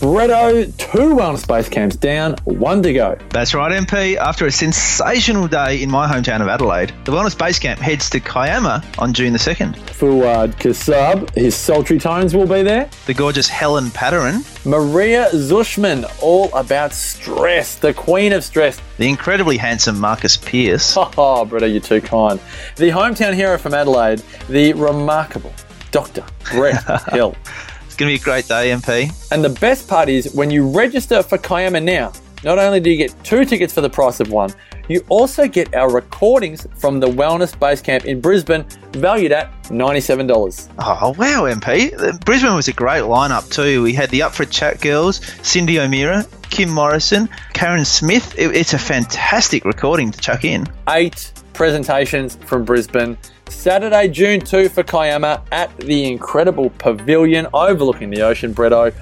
Bretto, two wellness base camps down, one to go. That's right, MP. After a sensational day in my hometown of Adelaide, the Wellness Base Camp heads to Kiama on June the 2nd. Fuad Kasab, his sultry tones will be there. The gorgeous Helen Padarin. Maria Zushman, all about stress, the queen of stress. The incredibly handsome Marcus Pierce. Oh, Bretto, you're too kind. The hometown hero from Adelaide, the remarkable Dr. Brett Hill. It's going to be a great day, MP. And the best part is when you register for Kiama now, not only do you get two tickets for the price of one, you also get our recordings from the Wellness Base Camp in Brisbane, valued at $97. Oh, wow, MP. Brisbane was a great lineup, too. We had the Up for a Chat girls, Cyndi O'Meara, Kim Morrison, Karen Smith. It, it's a fantastic recording to chuck in. Eight presentations from Brisbane. Saturday, June 2 for Kiama at the incredible pavilion overlooking the ocean, Bretto.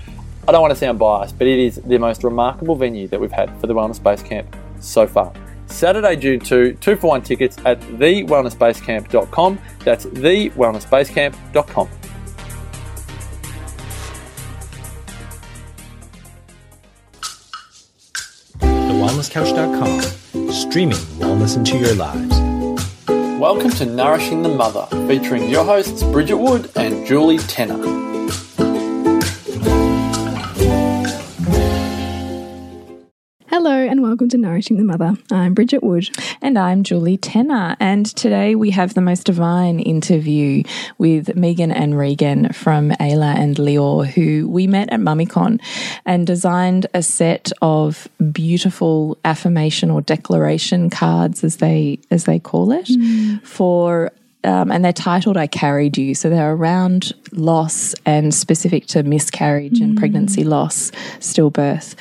I don't want to sound biased, but it is the most remarkable venue that we've had for the Wellness Base Camp so far. Saturday, June 2, two for one tickets at thewellnessbasecamp.com. That's thewellnessbasecamp.com. TheWellnessCouch.com, streaming wellness into your lives. Welcome to Nourishing the Mother, featuring your hosts Bridget Wood and Julie Tenner. Hello and welcome to Nourishing the Mother. I'm Bridget Wood. And I'm Julie Tenner. And today we have the most divine interview with Megan and Regan from Aila and Lior, who we met at MummyCon and designed a set of beautiful affirmation or declaration cards, as they as they call it, mm. for um, and they're titled I Carried You. So they're around loss and specific to miscarriage and pregnancy mm. loss, stillbirth.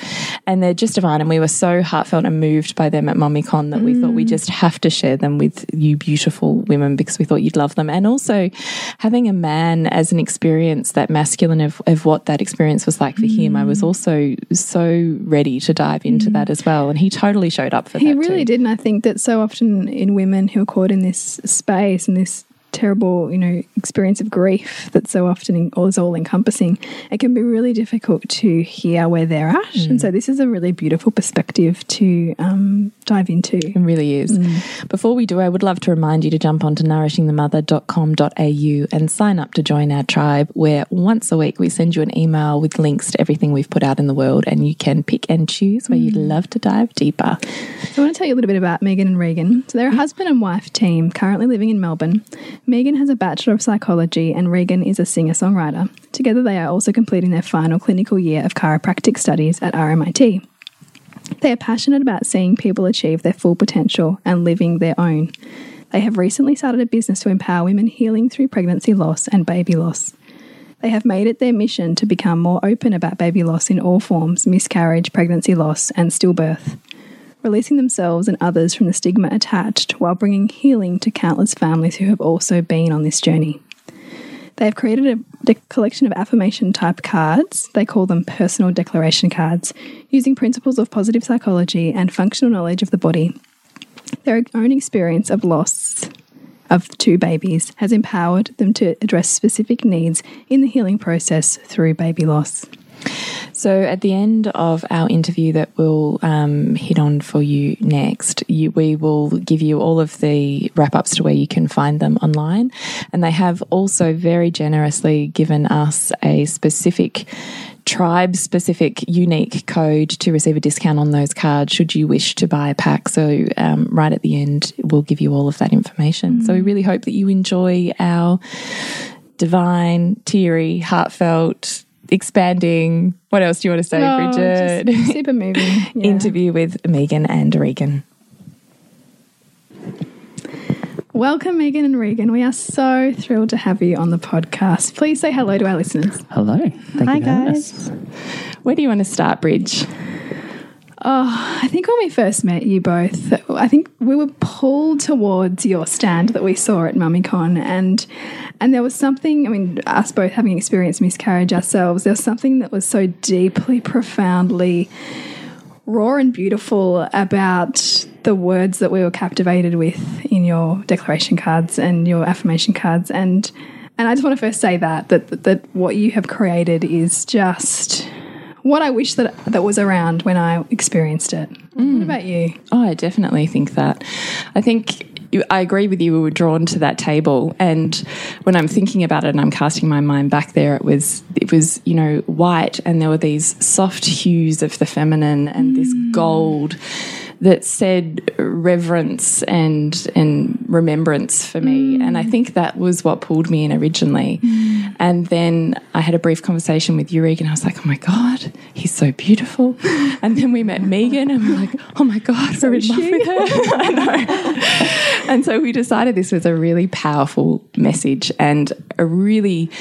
And they're just divine. And we were so heartfelt and moved by them at MummyCon that we thought we mm. just have to share them with you beautiful women because we thought you'd love them. And also having a man as an experience, that masculine of, of what that experience was like for him, I was mm. also so ready to dive into that as well. And he totally showed up for He that. He really too. did. And I think that so often in women who are caught in this space and this terrible, you know, experience of grief that's so often is all encompassing, it can be really difficult to hear where they're at. Mm. And so this is a really beautiful perspective to um, dive into. It really is. Before we do, I would love to remind you to jump onto nourishingthemother.com.au and sign up to join our tribe, where once a week we send you an email with links to everything we've put out in the world, and you can pick and choose where you'd love to dive deeper. So I want to tell you a little bit about Megan and Regan. So they're a husband and wife team currently living in Melbourne. Megan has a Bachelor of Psychology and Regan is a singer songwriter. Together, they are also completing their final clinical year of chiropractic studies at RMIT. They are passionate about seeing people achieve their full potential and living their own. They have recently started a business to empower women healing through pregnancy loss and baby loss. They have made it their mission to become more open about baby loss in all forms miscarriage, pregnancy loss, and stillbirth, releasing themselves and others from the stigma attached while bringing healing to countless families who have also been on this journey. They have created a collection of affirmation type cards. They call them personal declaration cards, using principles of positive psychology and functional knowledge of the body. Their own experience of loss of two babies has empowered them to address specific needs in the healing process through baby loss. So, at the end of our interview that we'll um, hit on for you next, you, we will give you all of the wrap ups to where you can find them online. And they have also very generously given us a specific tribe specific unique code to receive a discount on those cards should you wish to buy a pack. So, um, right at the end, we'll give you all of that information. So, we really hope that you enjoy our divine, teary, heartfelt, expanding. What else do you want to say, Oh, Bridget? just super moving. Yeah. Interview with Megan and Regan. Welcome, Megan and Regan. We are so thrilled to have you on the podcast. Please say hello to our listeners. Hello. Thank Hi, you guys. Where do you want to start, Bridge? Oh, I think when we first met you both, I think we were pulled towards your stand that we saw at MummyCon, and and there was something. I mean, us both having experienced miscarriage ourselves, there was something that was so deeply, profoundly raw and beautiful about the words that we were captivated with in your declaration cards and your affirmation cards, and and I just want to first say that that that what you have created is just what I wish that that was around when I experienced it. What mm. about you? Oh, I definitely think that. I think you- I agree with you. We were drawn to that table, and when I'm thinking about it and I'm casting my mind back there, it was it was you know white, and there were these soft hues of the feminine and this mm. gold that said reverence and and remembrance for me. Mm. And I think that was what pulled me in originally. Mm. And then I had a brief conversation with Yurik, and I was like, "Oh my god, he's so beautiful." And then we met Megan, and we we're like, "Oh my god, we're in love with her." I know. And so we decided this was a really powerful message and a really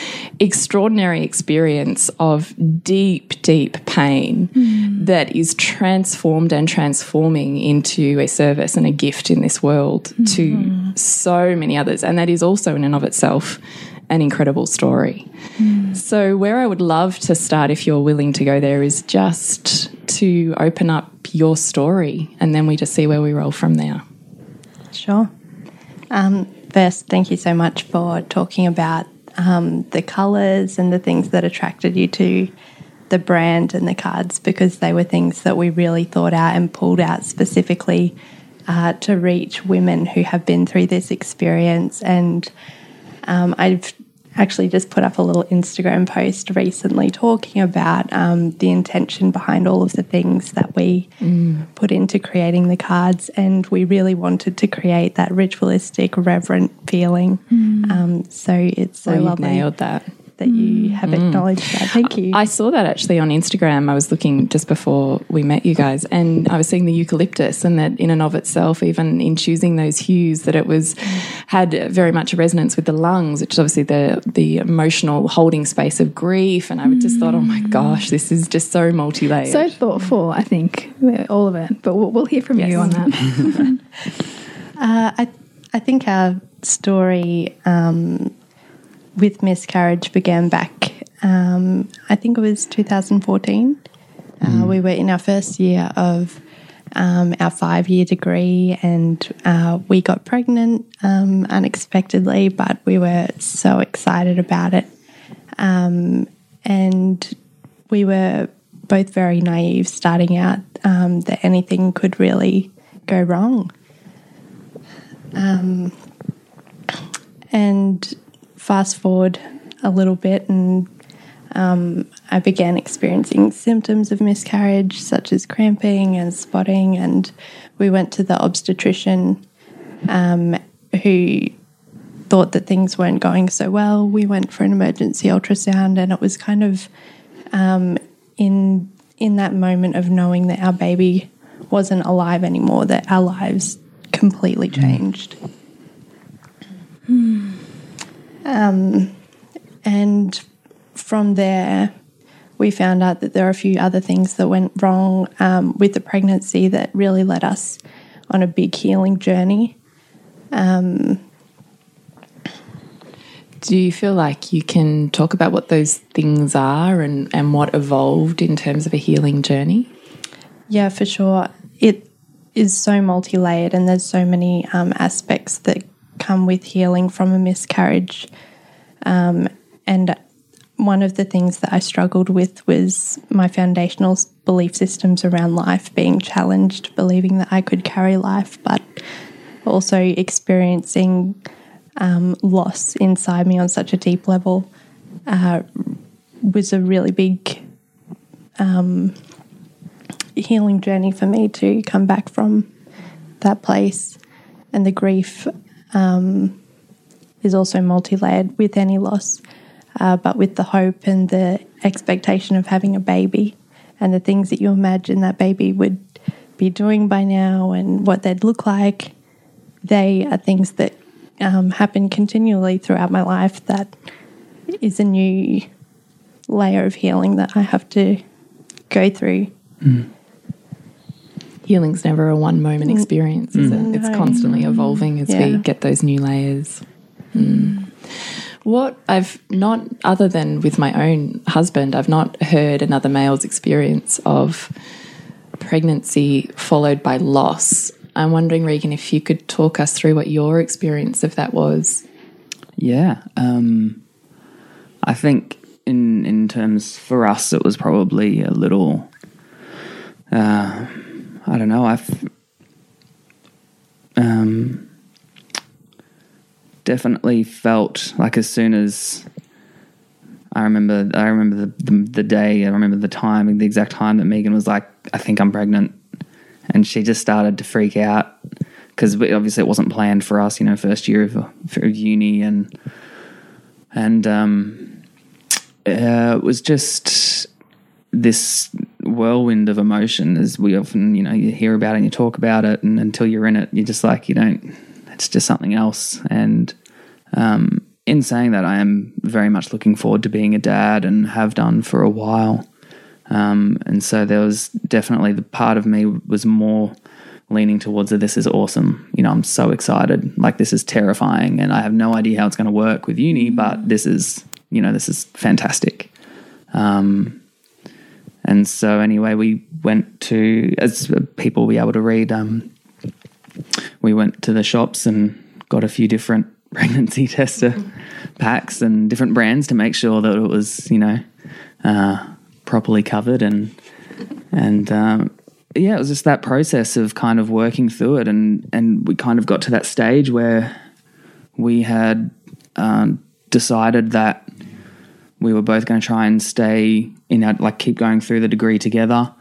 extraordinary experience of deep, deep pain mm. that is transformed and transforming into a service and a gift in this world to so many others. And that is also, in and of itself, an incredible story. So, where I would love to start, if you're willing to go there, is just to open up your story and then we just see where we roll from there. Sure. Um, first, thank you so much for talking about um, the colours and the things that attracted you to the brand and the cards because they were things that we really thought out and pulled out specifically uh, to reach women who have been through this experience. And um, I've actually just put up a little Instagram post recently talking about um, the intention behind all of the things that we put into creating the cards. And we really wanted to create that ritualistic, reverent feeling. Um, so it's so Oh, you've lovely nailed that. That you have acknowledged that. Thank you. I saw that actually on Instagram. I was looking just before we met you guys, and I was seeing the eucalyptus, and that in and of itself, even in choosing those hues, that it was had very much a resonance with the lungs, which is obviously the the emotional holding space of grief. And I just thought, oh my gosh, this is just so multi layered. So thoughtful, I think, all of it. But we'll, we'll hear from you on that. Uh, I I think our story um, with miscarriage began back. Um, I think it was 2014. Uh, we were in our first year of um, our five year degree, and uh, we got pregnant um, unexpectedly, but we were so excited about it. Um, and we were both very naive starting out um, that anything could really go wrong. Um, and fast forward a little bit, and um, I began experiencing symptoms of miscarriage, such as cramping and spotting. And we went to the obstetrician, um, who thought that things weren't going so well. We went for an emergency ultrasound, and it was kind of um, in in that moment of knowing that our baby wasn't alive anymore, that our lives completely changed. Um, and from there, we found out that there are a few other things that went wrong um, with the pregnancy that really led us on a big healing journey. Do you feel like you can talk about what those things are and, and what evolved in terms of a healing journey? Yeah, for sure. It is so multi layered, and there's so many um, aspects that come with healing from a miscarriage. Um, and one of the things that I struggled with was my foundational belief systems around life being challenged, believing that I could carry life, but also experiencing um, loss inside me on such a deep level uh, was a really big healing journey for me to come back from that place. And the grief um, is also multi layered with any loss, uh, but with the hope and the expectation of having a baby and the things that you imagine that baby would be doing by now and what they'd look like. They are things that um, happen continually throughout my life that is a new layer of healing that I have to go through. Healing's never a one moment experience, is it? It's constantly evolving as we get those new layers. Mm. What I've not, other than with my own husband, I've not heard another male's experience of pregnancy followed by loss. I'm wondering, Regan, if you could talk us through what your experience of that was. Yeah. Um, I think in in terms for us, it was probably a little. Uh, I don't know. I've um, definitely felt like as soon as I remember, I remember the, the, the day, I remember the time, the exact time that Megan was like, "I think I'm pregnant," and she just started to freak out because obviously it wasn't planned for us, you know, first year of, of uni and and um, uh, it was just this whirlwind of emotion as we often you know you hear about it and you talk about it and until you're in it you're just like you don't it's just something else. And um, in saying that i am very much looking forward to being a dad and have done for a while. Um, and so there was definitely the part of me was more leaning towards that this is awesome. You know i'm so excited. Like this is terrifying and i have no idea how it's going to work with uni but this is you know this is fantastic. Um, and so anyway, we went to as people be able to read. Um, we went to the shops and got a few different pregnancy tester packs and different brands to make sure that it was you know uh, properly covered and and um, yeah, it was just that process of kind of working through it and and we kind of got to that stage where we had um, decided that we were both going to try and stay in know, like keep going through the degree together.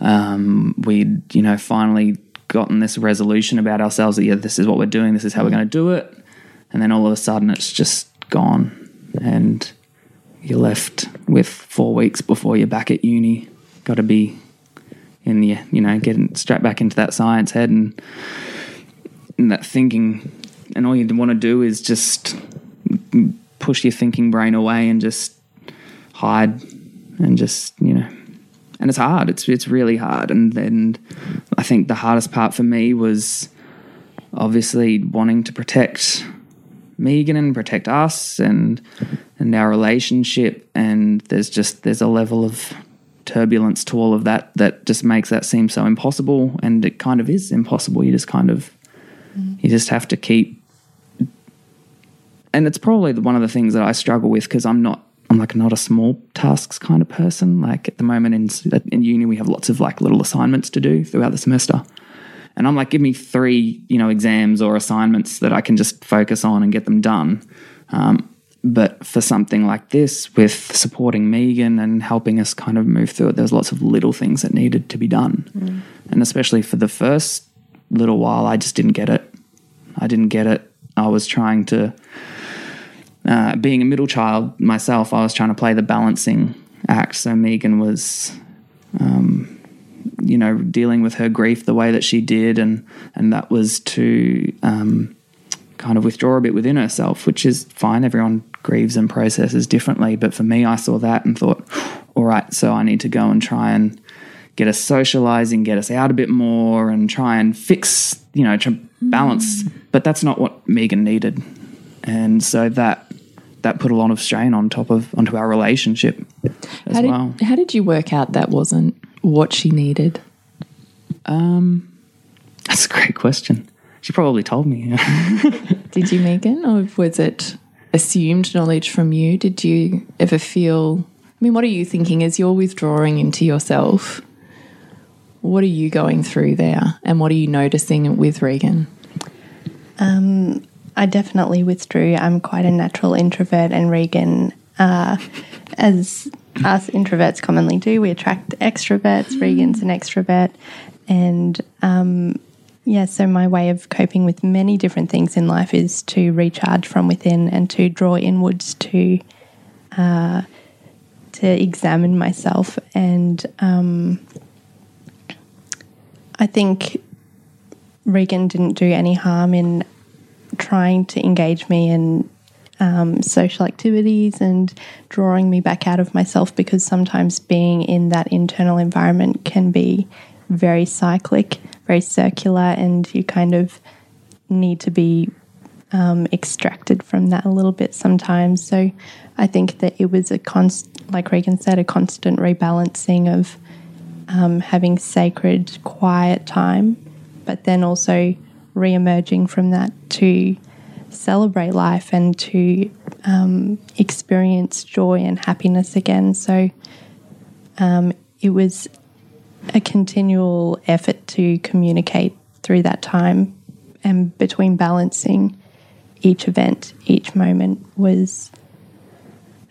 Um, we'd you know finally gotten this resolution about ourselves that yeah this is what we're doing this is how we're going to do it. And then all of a sudden it's just gone and you're left with four weeks before you're back at uni. Got to be in the you know getting strapped back into that science head and, and that thinking. And all you want to do is just push your thinking brain away and just hide and just you know and it's hard. It's it's really hard. And then i think the hardest part for me was obviously wanting to protect megan and protect us and and our relationship. And there's just there's a level of turbulence to all of that that just makes that seem so impossible. And it kind of is impossible. You just kind of you just have to keep and it's probably one of the things that i struggle with because i'm not I'm like not a small tasks kind of person. Like at the moment in in uni, we have lots of like little assignments to do throughout the semester, and I'm like, give me three, you know, exams or assignments that I can just focus on and get them done. Um, but for something like this, with supporting Megan and helping us kind of move through it, there's lots of little things that needed to be done, mm. and especially for the first little while, I just didn't get it. I didn't get it. I was trying to uh, being a middle child myself, I was trying to play the balancing act. So Megan was, um, you know, dealing with her grief the way that she did, and and that was to um, kind of withdraw a bit within herself, which is fine. Everyone grieves and processes differently, but for me, I saw that and thought, all right, so I need to go and try and get us socializing, get us out a bit more, and try and fix, you know, to balance. Mm. But that's not what Megan needed, and so that that put a lot of strain on top of onto our relationship as how did, well. How did you work out that wasn't what she needed? Um, that's a great question. She probably told me. did you, Megan, or was it assumed knowledge from you? Did you ever feel? I mean, what are you thinking as you're withdrawing into yourself? What are you going through there, and what are you noticing with Regan? Um, I definitely withdrew. I'm quite a natural introvert, and Regan, uh, as us introverts commonly do, we attract extroverts. Mm. Regan's an extrovert, and um, yeah, so my way of coping with many different things in life is to recharge from within and to draw inwards to uh, to examine myself. And um, I think Regan didn't do any harm in trying to engage me in um, social activities and drawing me back out of myself because sometimes being in that internal environment can be very cyclic, very circular, and you kind of need to be um, extracted from that a little bit sometimes. So I think that it was a constant, like Regan said, a constant rebalancing of um, having sacred, quiet time, but then also re emerging from that to celebrate life and to um, experience joy and happiness again. So um, it was a continual effort to communicate through that time and between balancing each event, each moment was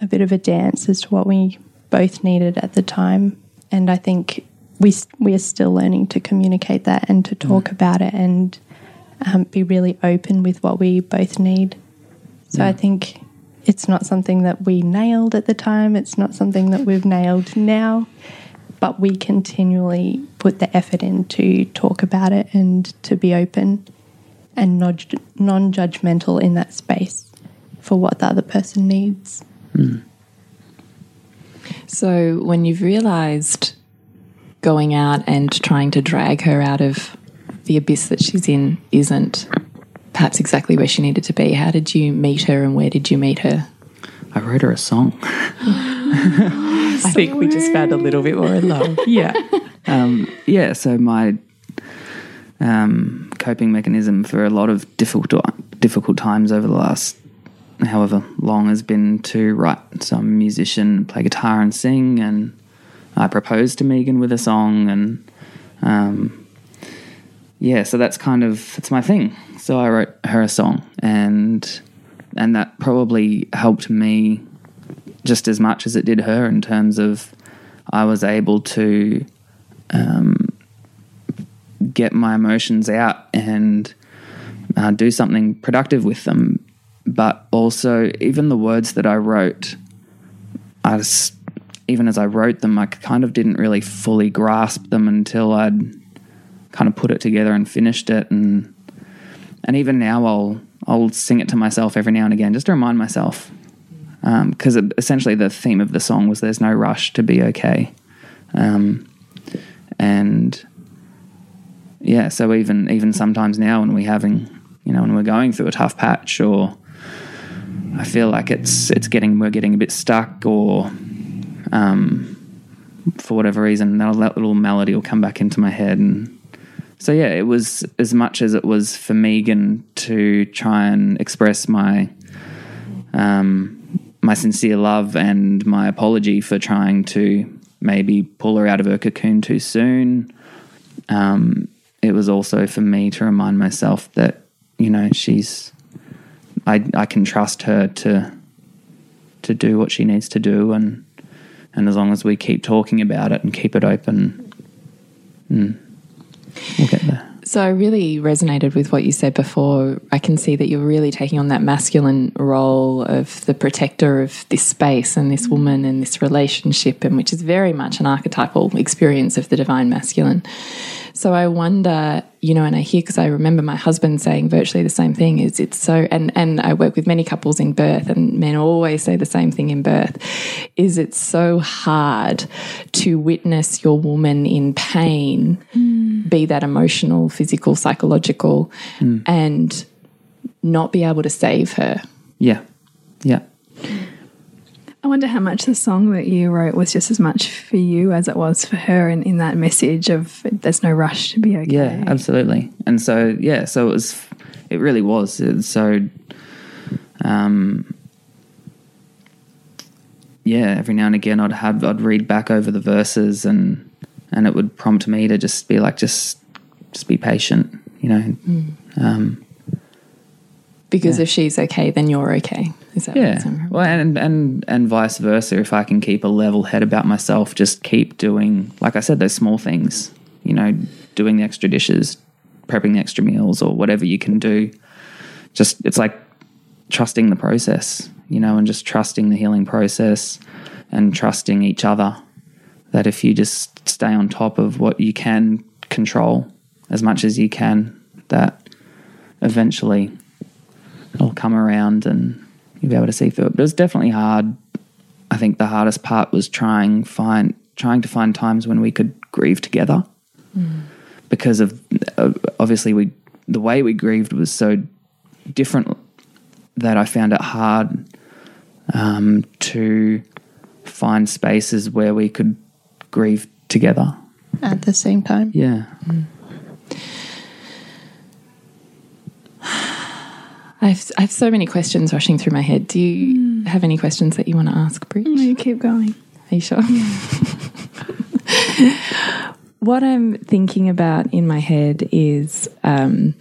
a bit of a dance as to what we both needed at the time. And I think we, we are still learning to communicate that and to talk about it and um, be really open with what we both need. So I think it's not something that we nailed at the time, it's not something that we've nailed now, but we continually put the effort in to talk about it and to be open and non judgmental in that space for what the other person needs. So when you've realized going out and trying to drag her out of the abyss that she's in isn't perhaps exactly where she needed to be, how did you meet her and where did you meet her? I wrote her a song. I think we just found a little bit more in love. yeah. Um, yeah, so my um, coping mechanism for a lot of difficult difficult times over the last however long has been to write. So I'm a musician, play guitar and sing, and I proposed to Megan with a song, and um, yeah, so that's kind of it's my thing. So I wrote her a song, and and that probably helped me just as much as it did her in terms of I was able to um, get my emotions out and uh, do something productive with them. But also, even the words that I wrote, I just, even as I wrote them, I kind of didn't really fully grasp them until I'd kind of put it together and finished it. And and even now, I'll I'll sing it to myself every now and again just to remind myself because essentially the theme of the song was "There's no rush to be okay," um, and yeah, so even even sometimes now when we're having, you know, when we're going through a tough patch, or I feel like it's it's getting we're getting a bit stuck, or um, for whatever reason, that little melody will come back into my head, and so yeah, it was as much as it was for Megan to try and express my um, my sincere love and my apology for trying to maybe pull her out of her cocoon too soon. Um, it was also for me to remind myself that you know she's I I can trust her to to do what she needs to do and and as long as we keep talking about it and keep it open, mm, we'll get there. So I really resonated with what you said before. I can see that you're really taking on that masculine role of the protector of this space and this woman and this relationship, and which is very much an archetypal experience of the divine masculine. So I wonder, you know, and I hear because I remember my husband saying virtually the same thing. Is it's so, and and I work with many couples in birth, and men always say the same thing in birth. Is it's so hard to witness your woman in pain, mm. be that emotional, physical, psychological, mm. and not be able to save her. Yeah, yeah. I wonder how much the song that you wrote was just as much for you as it was for her, and in that message of there's no rush to be okay. Yeah, absolutely. And so yeah, so it was it really was. It's so um yeah, every now and again I'd have I'd read back over the verses and and it would prompt me to just be like just just be patient, you know. Um Because Yeah. if she's okay, then you're okay. Is that yeah. Well, and and and vice versa. If I can keep a level head about myself, just keep doing, like I said, those small things. You know, doing the extra dishes, prepping the extra meals, or whatever you can do. Just it's like trusting the process, you know, and just trusting the healing process, and trusting each other. That if you just stay on top of what you can control as much as you can, that eventually it'll come around and you'll be able to see through it. But it was definitely hard. I think the hardest part was trying find trying to find times when we could grieve together because of uh, obviously we the way we grieved was so different that I found it hard um, to find spaces where we could grieve together. At the same time, Yeah, I have, I have so many questions rushing through my head. Do you have any questions that you want to ask, Bridge? No, you keep going. Are you sure? what I'm thinking about in my head is um,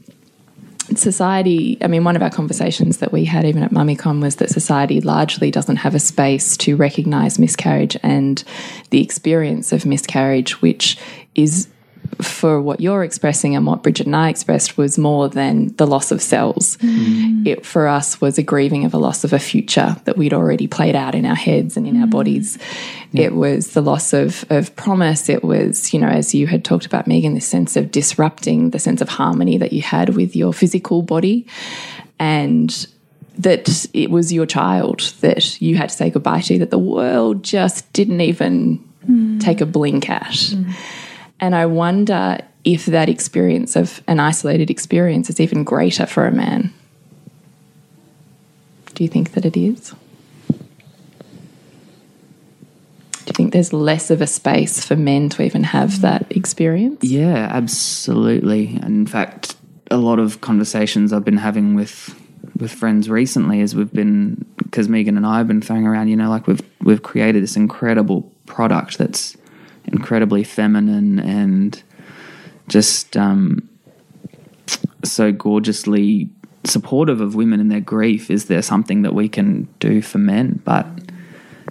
society. I mean, one of our conversations that we had even at MummyCon was that society largely doesn't have a space to recognise miscarriage and the experience of miscarriage, which is for what you're expressing and what Bridget and I expressed was more than the loss of cells. Mm. It for us was a grieving of a loss of a future that we'd already played out in our heads and in our mm. bodies. It was the loss of of promise. It was, you know, as you had talked about, Megan, this sense of disrupting the sense of harmony that you had with your physical body. And that it was your child that you had to say goodbye to, that the world just didn't even mm. take a blink at. And I wonder if that experience of an isolated experience is even greater for a man. Do you think that it is? Do you think there's less of a space for men to even have that experience? Yeah, absolutely. And in fact, a lot of conversations I've been having with with friends recently as we've been because Megan and I have been throwing around, you know, like we've we've created this incredible product that's incredibly feminine and just um, so gorgeously supportive of women in their grief. Is there something that we can do for men? But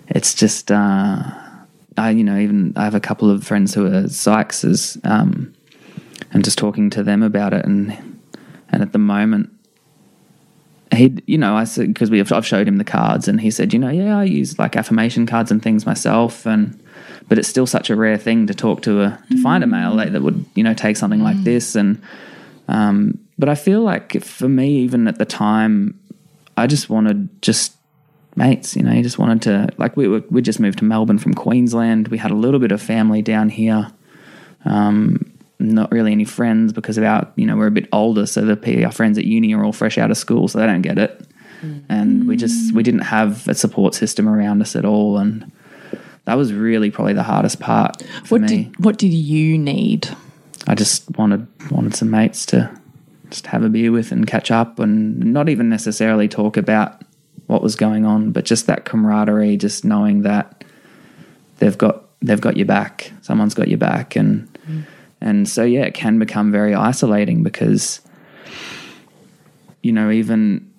it's just, uh, I you know, even I have a couple of friends who are psychs, um, and just talking to them about it, and and at the moment he, you know, I said because we have, I've showed him the cards, and he said, you know, yeah, I use like affirmation cards and things myself, and but it's still such a rare thing to talk to a to find a male like, that would you know take something like this, and um, but I feel like for me, even at the time, I just wanted just mates, you know, you just wanted to like we were we just moved to Melbourne from Queensland, we had a little bit of family down here. Um, not really any friends because of our, you know, we're a bit older, so the our friends at uni are all fresh out of school, so they don't get it. And we just we didn't have a support system around us at all, and that was really probably the hardest part for What me. did what did you need? I just wanted wanted some mates to just have a beer with and catch up, and not even necessarily talk about what was going on, but just that camaraderie, just knowing that they've got they've got your back, someone's got your back, and mm. and so yeah, it can become very isolating because you know even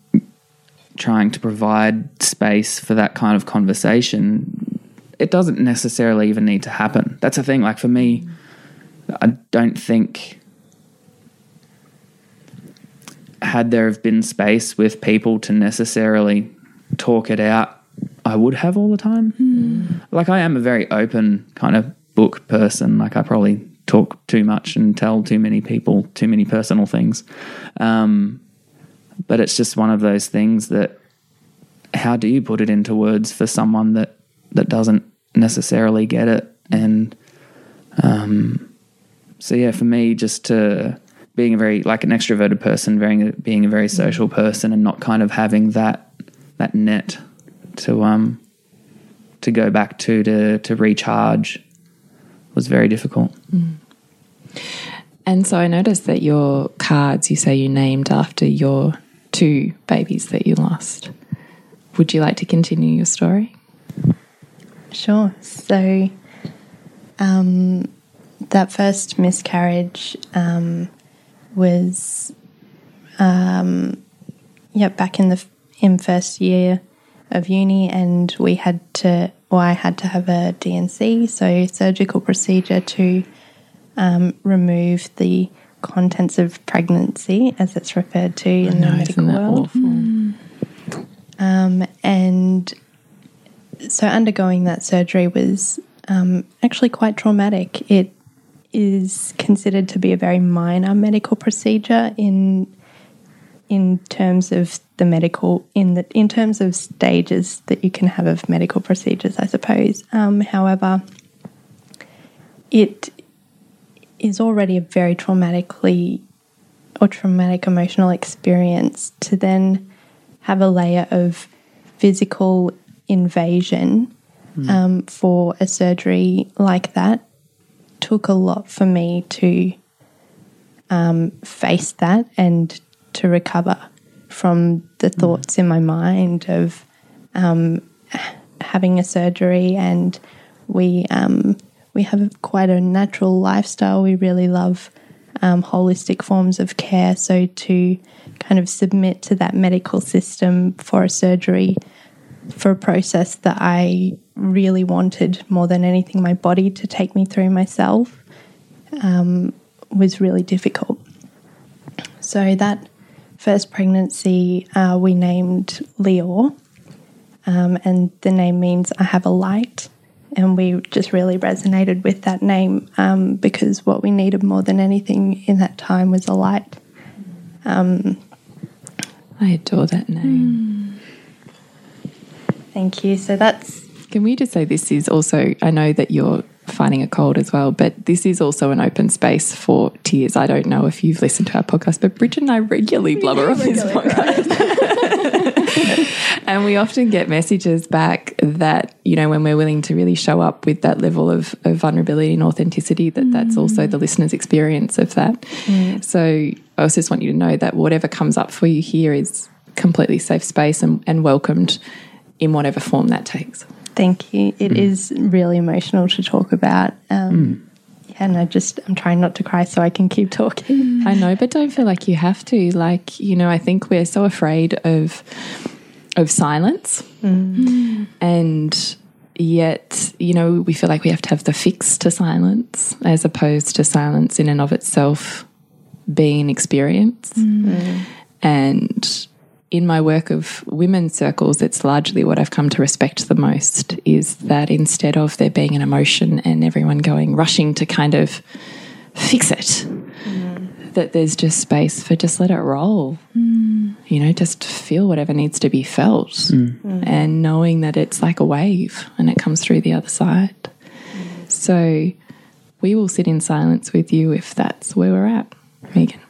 trying to provide space for that kind of conversation it doesn't necessarily even need to happen. That's the thing like for me i don't think had there have been space with people to necessarily talk it out i would have all the time. Like i am a very open kind of book person. Like i probably talk too much and tell too many people too many personal things. Um, but it's just one of those things that how do you put it into words for someone that that doesn't necessarily get it and um, so yeah for me just to being a very like an extroverted person a, being a very social person and not kind of having that that net to um to go back to to to recharge was very difficult And so I noticed that your cards you say you named after your two babies that you lost. Would you like to continue your story? Sure. So, um, that first miscarriage um, was, um, yeah, back in the in first year of uni, and we had to, well, I had to have a D&C, so surgical procedure to um, remove the contents of pregnancy, as it's referred to in the medical world. awful? Um, and so undergoing that surgery was um, actually quite traumatic. It is considered to be a very minor medical procedure in in terms of the medical in the in terms of stages that you can have of medical procedures, I suppose. Um, however, it is already a very traumatically or traumatic emotional experience to then have a layer of physical invasion um, for a surgery like that took a lot for me to um, face that and to recover from the thoughts in my mind of um, having a surgery, and we um, we have quite a natural lifestyle. We really love um, holistic forms of care. So to kind of submit to that medical system for a surgery for a process that I really wanted more than anything my body to take me through myself um, was really difficult. So that first pregnancy uh, we named Lior, um, and the name means I have a light. And we just really resonated with that name um, because what we needed more than anything in that time was a light. I adore that name. Thank you. So that's Can we just say this is also, I know that you're finding a cold as well, but this is also an open space for tears. I don't know if you've listened to our podcast, but Bridget and I regularly blubber on this podcast. and we often get messages back that, you know, when we're willing to really show up with that level of, of vulnerability and authenticity, that that's also mm. the listener's experience of that. So I also just want you to know that whatever comes up for you here is completely safe space and, and welcomed in whatever form that takes. Thank you. It mm. is really emotional to talk about. Um, mm. yeah, and I just, I'm trying not to cry so I can keep talking. I know, but don't feel like you have to. Like, you know, I think we're so afraid of of silence. Mm. And yet, you know, we feel like we have to have the fix to silence as opposed to silence in and of itself being an experience. And in my work of women's circles, it's largely what I've come to respect the most is that instead of there being an emotion and everyone going rushing to kind of fix it, mm-hmm. that there's just space for just let it roll. Mm. You know, just feel whatever needs to be felt mm. Mm. and knowing that it's like a wave and it comes through the other side. So we will sit in silence with you if that's where we're at, Megan.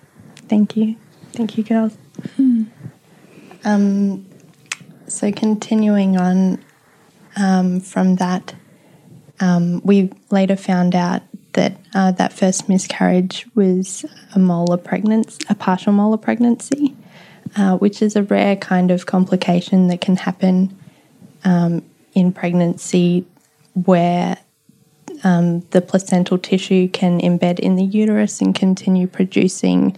Thank you. Thank you, girls. Hmm. Um, so, continuing on um, from that, um, we later found out that uh, that first miscarriage was a molar pregnancy, a partial molar pregnancy, uh, which is a rare kind of complication that can happen um, in pregnancy where um, the placental tissue can embed in the uterus and continue producing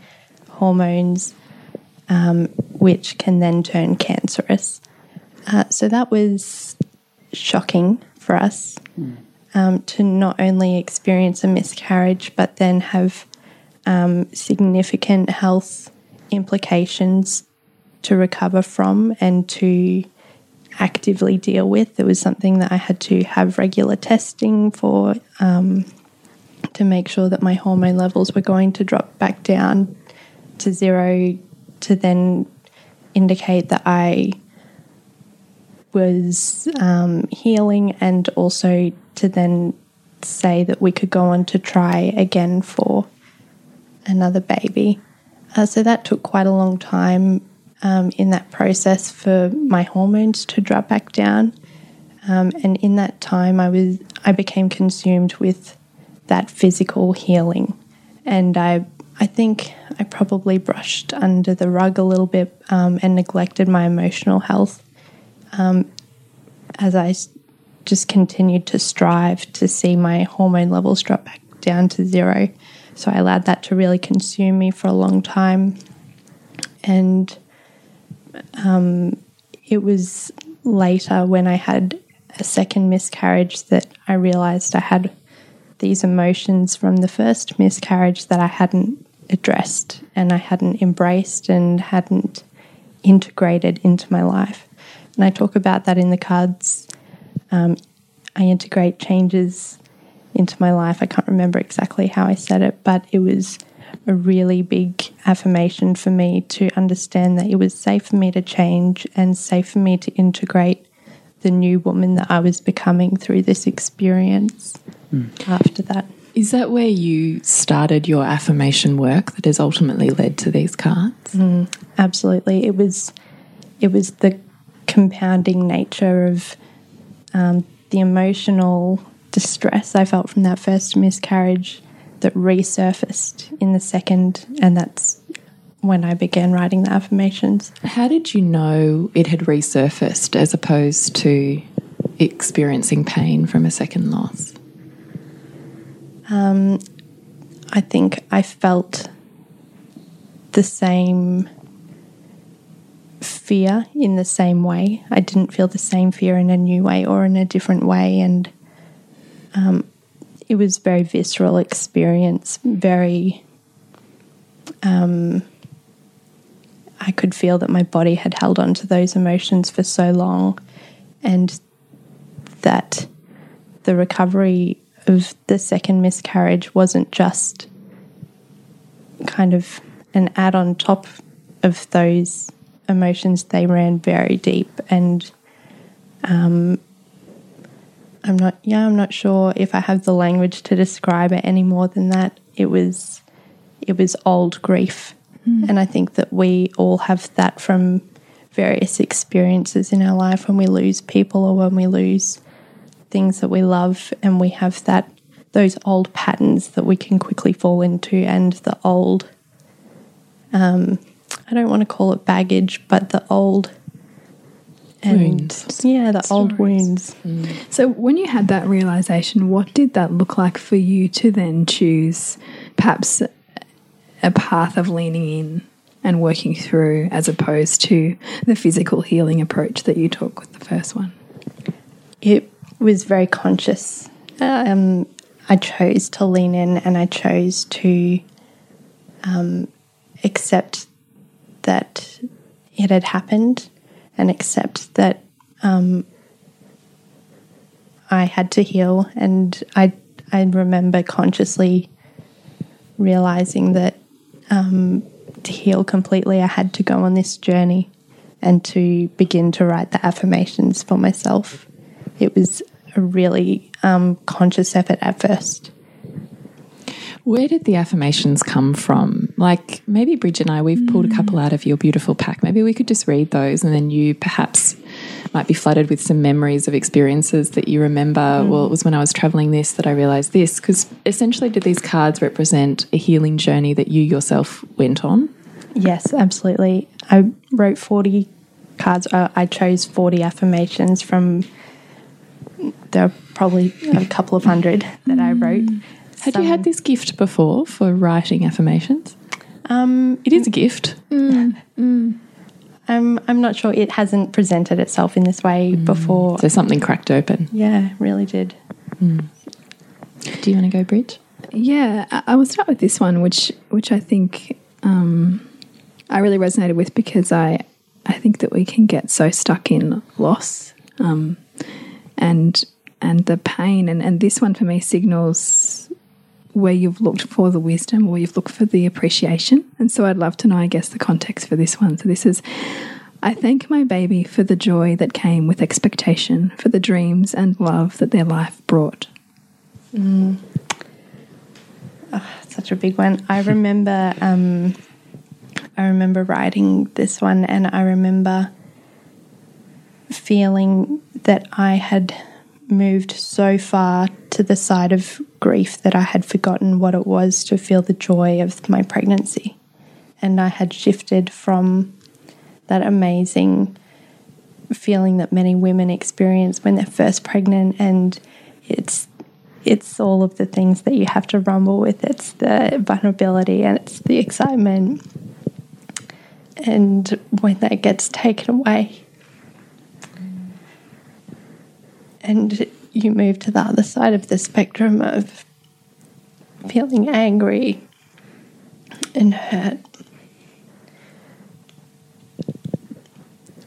hormones, um, which can then turn cancerous. Uh, so that was shocking for us um, to not only experience a miscarriage, but then have um, significant health implications to recover from and to actively deal with. It was something that I had to have regular testing for um, to make sure that my hormone levels were going to drop back down to zero to then indicate that I was um, healing and also to then say that we could go on to try again for another baby. Uh, so that took quite a long time um, in that process for my hormones to drop back down. Um, and in that time, I was I became consumed with that physical healing, and I I think I probably brushed under the rug a little bit um, and neglected my emotional health um, as I just continued to strive to see my hormone levels drop back down to zero. So I allowed that to really consume me for a long time. And um, it was later when I had a second miscarriage that I realized I had these emotions from the first miscarriage that I hadn't addressed and I hadn't embraced and hadn't integrated into my life. And I talk about that in the cards. Um, I integrate changes into my life. I can't remember exactly how I said it, but it was a really big affirmation for me to understand that it was safe for me to change and safe for me to integrate the new woman that I was becoming through this experience after that. Is that where you started your affirmation work that has ultimately led to these cards? Absolutely. It was it was the compounding nature of um, the emotional distress I felt from that first miscarriage that resurfaced in the second, and that's when I began writing the affirmations. How did you know it had resurfaced as opposed to experiencing pain from a second loss? Um, I think I felt the same fear in the same way. I didn't feel the same fear in a new way or in a different way, and um, it was very visceral experience. Very, um, I could feel that my body had held on to those emotions for so long, and that the recovery of the second miscarriage wasn't just kind of an add on top of those emotions. They ran very deep, and um, I'm not, yeah, I'm not sure if I have the language to describe it any more than that. It was, it was old grief, and I think that we all have that from various experiences in our life when we lose people or when we lose things that we love and we have that those old patterns that we can quickly fall into and the old um, I don't want to call it baggage, but the old and Wounds. yeah, the old wounds. So, when you had that realization, what did that look like for you to then choose perhaps a path of leaning in and working through as opposed to the physical healing approach that you took with the first one? It was very conscious. Um, I chose to lean in and I chose to um, accept that it had happened and accept that um, I had to heal. And I, I remember consciously realizing that um, to heal completely, I had to go on this journey and to begin to write the affirmations for myself. It was a really um, conscious effort at first. Where did the affirmations come from? Like maybe Bridge and I, we've pulled a couple out of your beautiful pack. Maybe we could just read those and then you perhaps might be flooded with some memories of experiences that you remember. Well, it was when I was traveling this that I realized this. Because essentially, did these cards represent a healing journey that you yourself went on? Yes, absolutely. I wrote 40 cards. Uh, I chose 40 affirmations from, there are probably a couple of hundred that I wrote. Had you had this gift before for writing affirmations? Um, It is a gift. I'm, I'm not sure. It hasn't presented itself in this way before. So something cracked open. Yeah, really did. Do you want to go, Bridge? Yeah, I- I will start with this one, which which I think um, I really resonated with because I I think that we can get so stuck in loss um, and and the pain, and and this one for me signals where you've looked for the wisdom, where you've looked for the appreciation, and so I'd love to know, I guess, the context for this one. So this is. I thank my baby for the joy that came with expectation, for the dreams and love that their life brought. such a big one. I remember um, I remember writing this one and I remember feeling that I had moved so far to the side of grief that I had forgotten what it was to feel the joy of my pregnancy. And I had shifted from that amazing feeling that many women experience when they're first pregnant and it's it's all of the things that you have to rumble with. It's the vulnerability and it's the excitement. And when that gets taken away, and you move to the other side of the spectrum of feeling angry and hurt.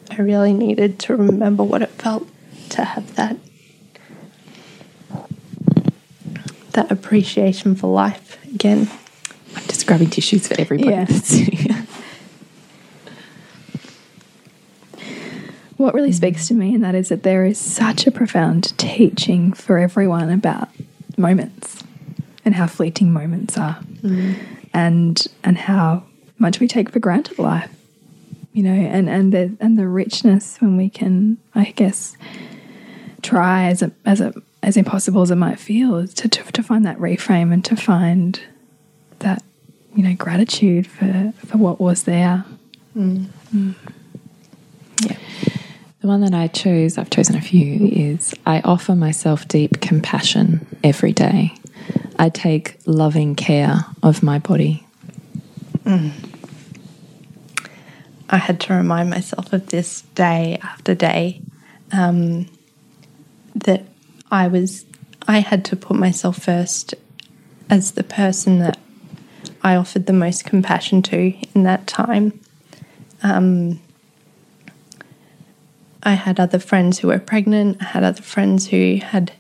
I really needed to remember what it felt to have that that appreciation for life again. I'm just grabbing tissues for everybody. Yeah. that's sitting here. What really speaks to me, and that is that there is such a profound teaching for everyone about moments and how fleeting moments are, mm. and and how much we take for granted life, you know, and and the and the richness when we can, I guess, try as a, as a, as impossible as it might feel, to, to to find that reframe and to find that you know, gratitude for, for what was there. Mm. Mm. The one that I chose, I've chosen a few, is I offer myself deep compassion every day. I take loving care of my body. I had to remind myself of this day after day um, that I was, I had to put myself first as the person that I offered the most compassion to in that time. Um, I had other friends who were pregnant, I had other friends who had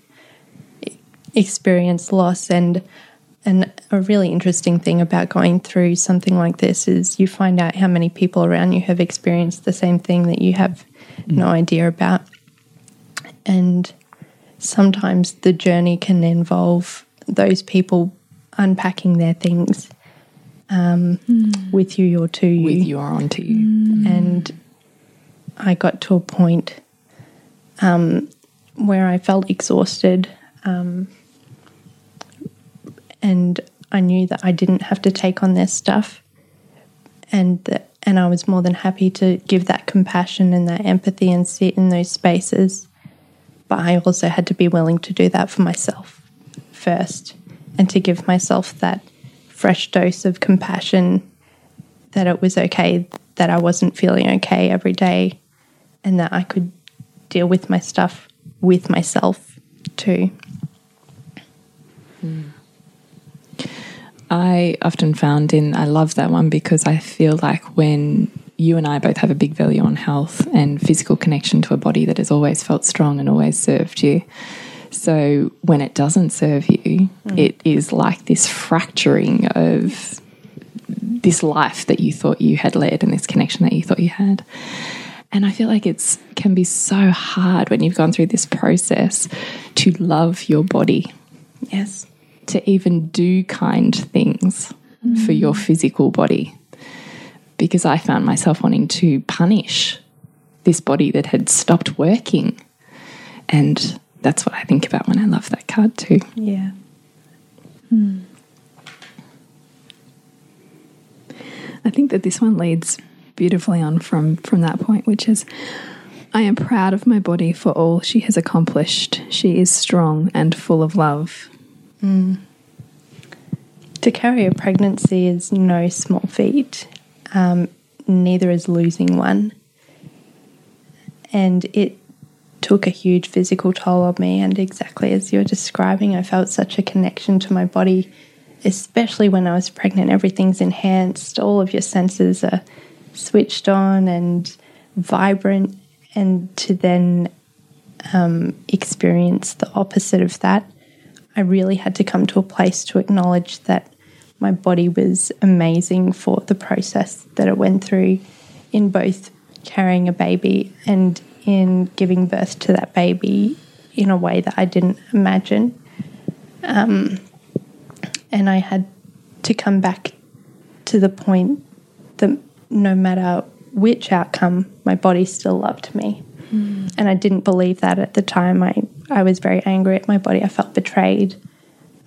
experienced loss and and a really interesting thing about going through something like this is you find out how many people around you have experienced the same thing that you have no idea about. And sometimes the journey can involve those people unpacking their things um, with you or to you. With you or onto you. And I got to a point um, where I felt exhausted. Um, and I knew that I didn't have to take on their stuff. And that, and I was more than happy to give that compassion and that empathy and sit in those spaces. But I also had to be willing to do that for myself first and to give myself that fresh dose of compassion that it was okay that I wasn't feeling okay every day and that I could deal with my stuff with myself too. Hmm. I often found in, I love that one because I feel like when you and I both have a big value on health and physical connection to a body that has always felt strong and always served you. So when it doesn't serve you, hmm. it is like this fracturing of this life that you thought you had led and this connection that you thought you had. And I feel like it's can be so hard when you've gone through this process to love your body Yes. to even do kind things for your mm. physical body. Because I found myself wanting to punish this body that had stopped working. And that's what I think about when I love that card too. Yeah. Hmm. I think that this one leads beautifully on from from that point, which is I am proud of my body for all she has accomplished. She is strong and full of love. To carry a pregnancy is no small feat, um, neither is losing one. And it took a huge physical toll on me. And exactly as you're describing, I felt such a connection to my body, especially when I was pregnant. Everything's enhanced, all of your senses are switched on and vibrant. And to then um, experience the opposite of that, I really had to come to a place to acknowledge that my body was amazing for the process that it went through in both carrying a baby and in giving birth to that baby in a way that I didn't imagine. Um, and I had to come back to the point that no matter which outcome, my body still loved me. And I didn't believe that at the time. I, I was very angry at my body. I felt betrayed.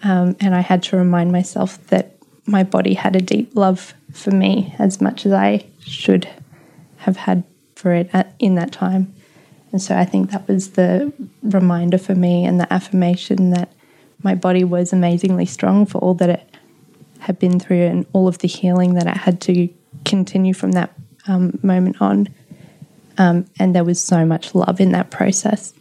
Um, and I had to remind myself that my body had a deep love for me as much as I should have had for it at, in that time. And so I think that was the reminder for me and the affirmation that my body was amazingly strong for all that it had been through and all of the healing that it had to continue from that um, moment on. Um, and there was so much love in that process.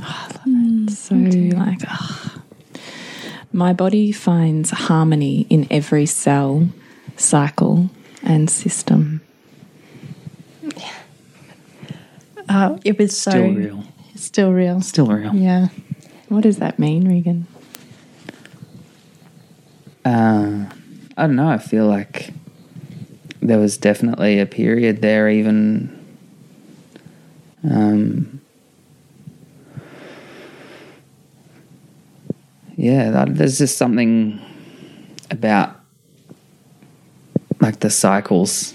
I love it So, like, ah. my body finds harmony in every cell, cycle, and system. Uh, it was so Still real. still real. Still real. Yeah. What does that mean, Regan? Uh, I don't know. I feel like there was definitely a period there, even. Um, yeah, that, there's just something about like the cycles,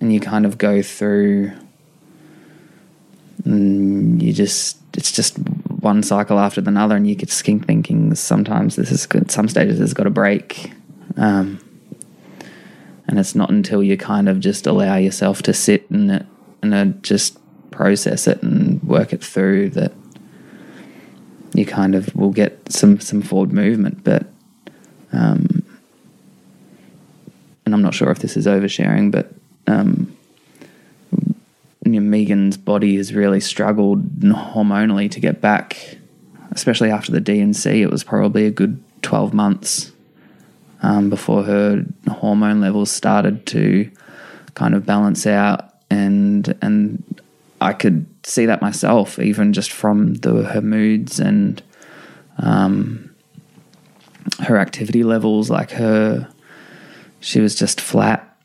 and you kind of go through, and you just, it's just one cycle after another, and you get skin thinking sometimes this is good, some stages has got to break, Um, and it's not until you kind of just allow yourself to sit it and uh, just process it and work it through that you kind of will get some some forward movement. But um, and I'm not sure if this is oversharing, but um, Megan's body has really struggled hormonally to get back, especially after the D&C. It was probably a good 12 months um, before her hormone levels started to kind of balance out, and and I could see that myself, even just from the her moods and um, her activity levels, like her, she was just flat,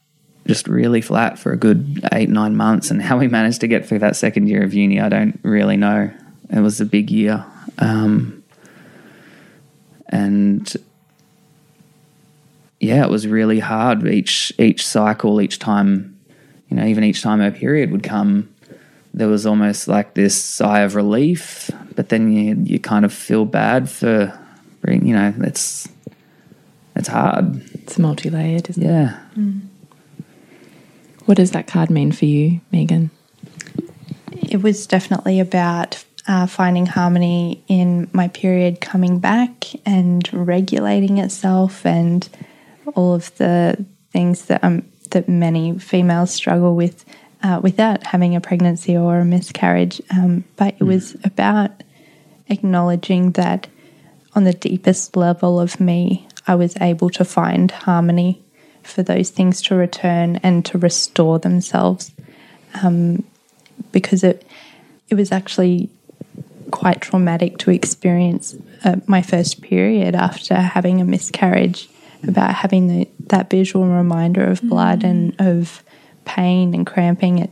just really flat for a good eight nine months. And how we managed to get through that second year of uni, I don't really know. It was a big year, um, and yeah, it was really hard each each cycle, each time, you know, even each time her period would come, there was almost like this sigh of relief, but then you you kind of feel bad for, you know, it's it's hard. It's multi layered, isn't it? Yeah. What does that card mean for you, Megan? It was definitely about uh, finding harmony in my period coming back and regulating itself and all of the things that um, that many females struggle with uh, without having a pregnancy or a miscarriage. Um, but it was about acknowledging that on the deepest level of me, I was able to find harmony for those things to return and to restore themselves. Um, because it it was actually quite traumatic to experience uh, my first period after having a miscarriage about having the, that visual reminder of blood and of pain and cramping it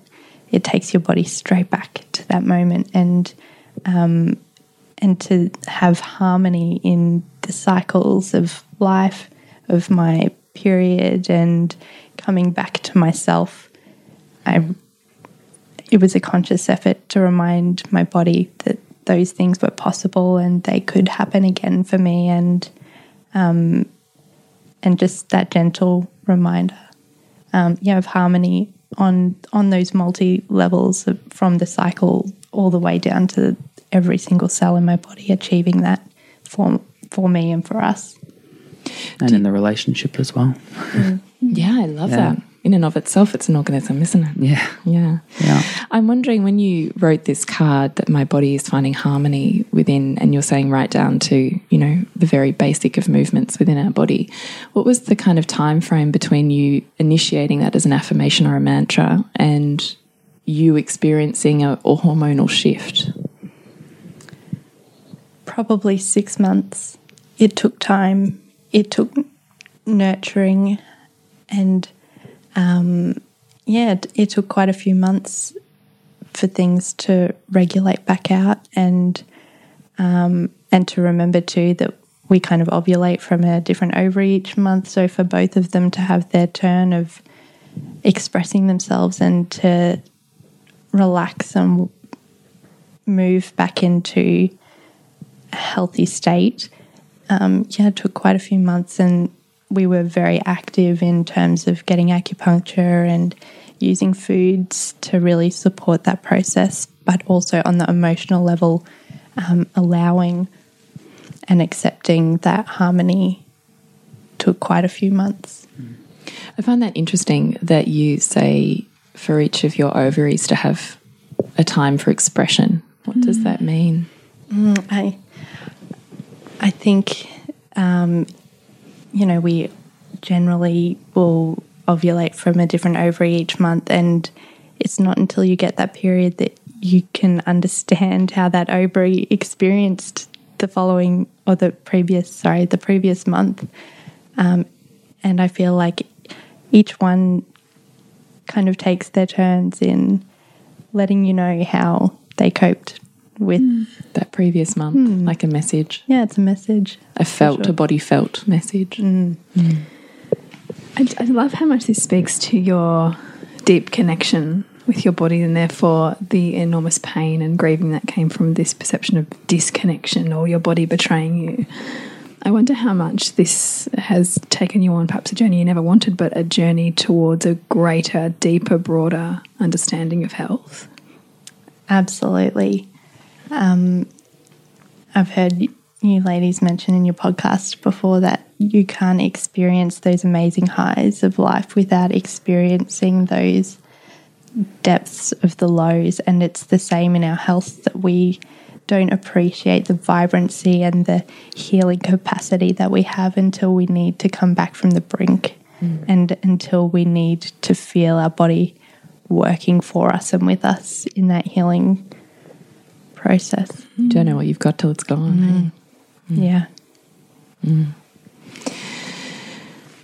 it takes your body straight back to that moment. And um, and to have harmony in the cycles of life of my period and coming back to myself I it was a conscious effort to remind my body that those things were possible and they could happen again for me. And um, and just that gentle reminder um, yeah of harmony on on those multi levels of, from the cycle all the way down to every single cell in my body achieving that for for me and for us And in the relationship as well. Yeah, I love Yeah. that. In and of itself, it's an organism, isn't it? Yeah. Yeah. Yeah. I'm wondering when you wrote this card that my body is finding harmony within, and you're saying right down to, you know, the very basic of movements within our body. What was the kind of time frame between you initiating that as an affirmation or a mantra and you experiencing a, a hormonal shift? probably six months. It took time. It took nurturing, and um, yeah, it, it took quite a few months for things to regulate back out, and um, and to remember too that we kind of ovulate from a different ovary each month. So for both of them to have their turn of expressing themselves and to relax and move back into a healthy state, um, yeah, it took quite a few months, and we were very active in terms of getting acupuncture and using foods to really support that process, but also on the emotional level, um, allowing and accepting that harmony took quite a few months. I find that interesting that you say for each of your ovaries to have a time for expression. What does that mean? I, I think, um, you know, we generally will ovulate from a different ovary each month, and it's not until you get that period that you can understand how that ovary experienced the following or the previous, sorry, the previous month. Um, and I feel like each one kind of takes their turns in letting you know how they coped with. Hmm. That previous month, hmm. like a message, Yeah, it's a message. a felt, a body felt message. Hmm. I, I love how much this speaks to your deep connection with your body and therefore the enormous pain and grieving that came from this perception of disconnection or your body betraying you. I wonder how much this has taken you on, perhaps a journey you never wanted, but a journey towards a greater, deeper, broader understanding of health. Absolutely. Um, I've heard you ladies mention in your podcast before that you can't experience those amazing highs of life without experiencing those depths of the lows. And it's the same in our health that we don't appreciate the vibrancy and the healing capacity that we have until we need to come back from the brink and until we need to feel our body working for us and with us in that healing process. You don't know what you've got till it's gone. Mm. Eh? Mm. Yeah. Mm.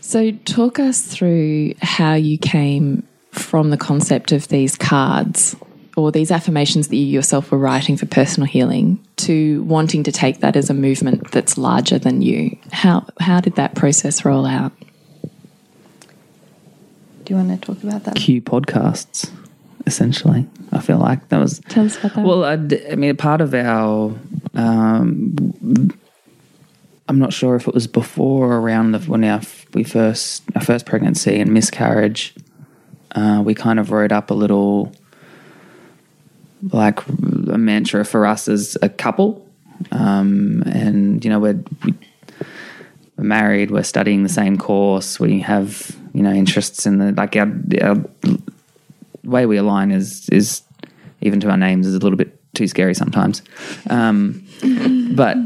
So, talk us through how you came from the concept of these cards or these affirmations that you yourself were writing for personal healing to wanting to take that as a movement that's larger than you. How how did that process roll out? Do you want to talk about that? Q podcasts, essentially. I feel like that was Tell us about that. Well, I, d- I mean, a part of our, um, I'm not sure if it was before or around the, when our we first our first pregnancy and miscarriage. Uh, we kind of wrote up a little, like a mantra for us as a couple, um, and you know we're. We're married. We're studying the same course. We have, you know, interests in the like our, our way we align is is even to our names is a little bit too scary sometimes. Um, but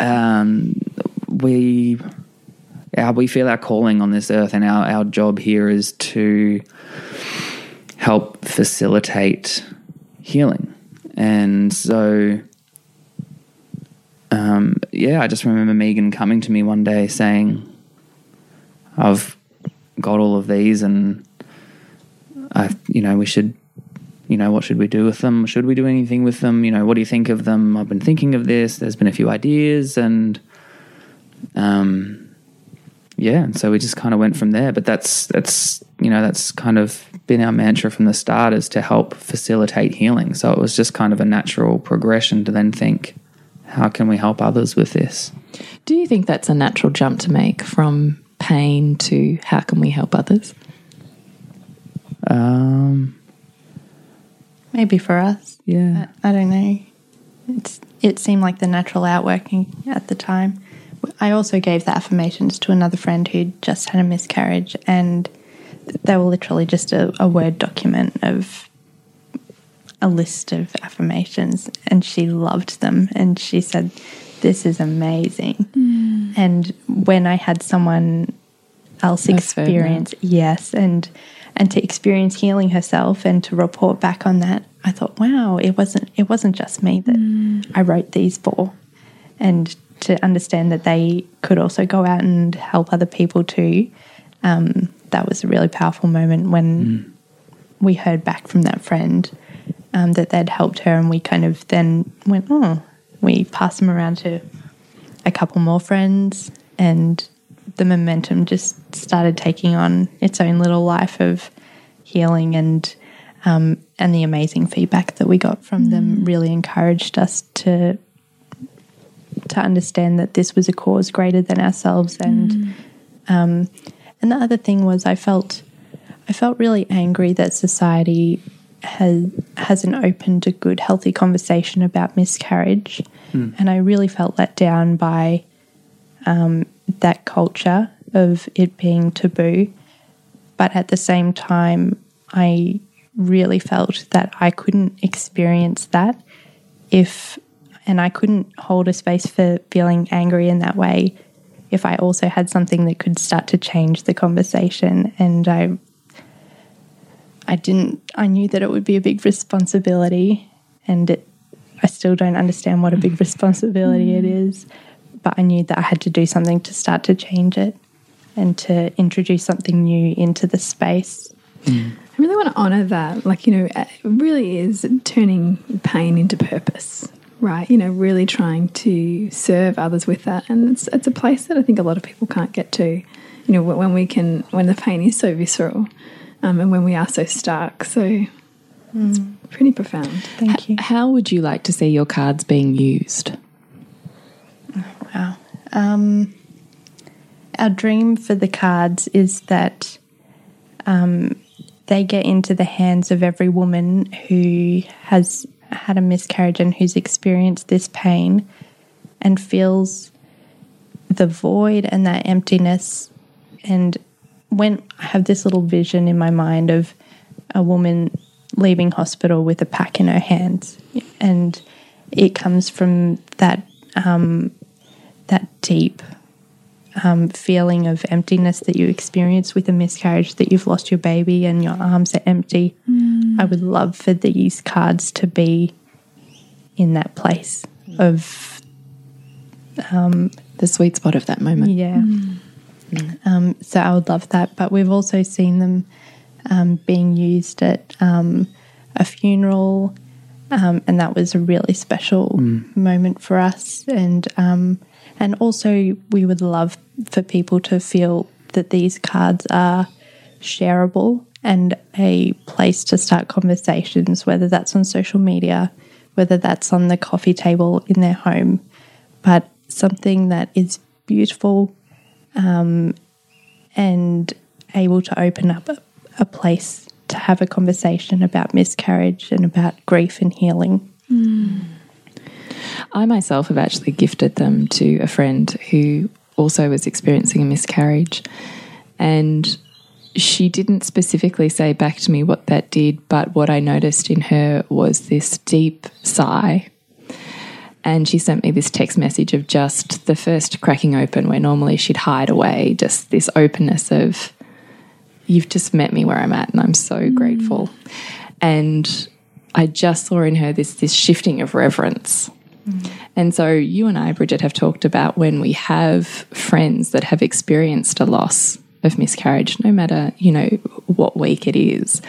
um, we our, we feel our calling on this earth, and our our job here is to help facilitate healing. And so, um, yeah, I just remember Megan coming to me one day saying, "I've got all of these, and I, you know, we should, you know, what should we do with them? Should we do anything with them? You know, what do you think of them? I've been thinking of this. There's been a few ideas, and um, yeah, and so we just kind of went from there. But that's that's you know that's kind of been our mantra from the start is to help facilitate healing. So it was just kind of a natural progression to then think, how can we help others with this? Do you think that's a natural jump to make from pain to how can we help others? Um, Maybe for us. yeah. I, I don't know. It's it seemed like the natural outworking at the time. I also gave the affirmations to another friend who'd just had a miscarriage, and they were literally just a, a word document of a list of affirmations, and she loved them, and she said, "This is amazing." And when I had someone else experience, yes, and and to experience healing herself and to report back on that, I thought, wow, it wasn't it wasn't just me that I wrote these for, and to understand that they could also go out and help other people too. Um, that was a really powerful moment when we heard back from that friend um, that they'd helped her, and we kind of then went, oh, we passed them around to a couple more friends, and the momentum just started taking on its own little life of healing and um, and the amazing feedback that we got from them really encouraged us to to understand that this was a cause greater than ourselves and um, and the other thing was I felt I felt really angry that society has hasn't opened a good healthy conversation about miscarriage. And I really felt let down by um, that culture of it being taboo. But at the same time I really felt that I couldn't experience that if and I couldn't hold a space for feeling angry in that way if I also had something that could start to change the conversation. And I I didn't I knew that it would be a big responsibility and it, I still don't understand what a big mm. responsibility it is but I knew that I had to do something to start to change it and to introduce something new into the space I really want to honor that. Like, you know, it really is turning pain into purpose, right? You know, really trying to serve others with that. And it's, it's a place that I think a lot of people can't get to. You know, when we can, when the pain is so visceral um, and when we are so stark. So it's pretty profound. thank you How would you like to see your cards being used? Wow. Um, our dream for the cards is that um, they get into the hands of every woman who has had a miscarriage and who's experienced this pain and feels the void and that emptiness. And when I have this little vision in my mind of a woman leaving hospital with a pack in her hands, and it comes from that um, that deep um, feeling of emptiness that you experience with a miscarriage, that you've lost your baby and your arms are empty. I would love for these cards to be in that place of The sweet spot of that moment. yeah. Um, so I would love that. But we've also seen them um, being used at um, a funeral, um, and that was a really special moment for us. And um, and also we would love for people to feel that these cards are shareable and a place to start conversations, whether that's on social media, whether that's on the coffee table in their home, but something that is beautiful um, and able to open up a, a place to have a conversation about miscarriage and about grief and healing. I myself have actually gifted them to a friend who also was experiencing a miscarriage. And she didn't specifically say back to me what that did, but what I noticed in her was this deep sigh. And she sent me this text message of just the first cracking open, where normally she'd hide away, just this openness of, You've just met me where I'm at, and I'm so mm. grateful. And I just saw in her this this shifting of reverence. Mm. And so you and I, Bridget, have talked about when we have friends that have experienced a loss of miscarriage, no matter, you know, what week it is,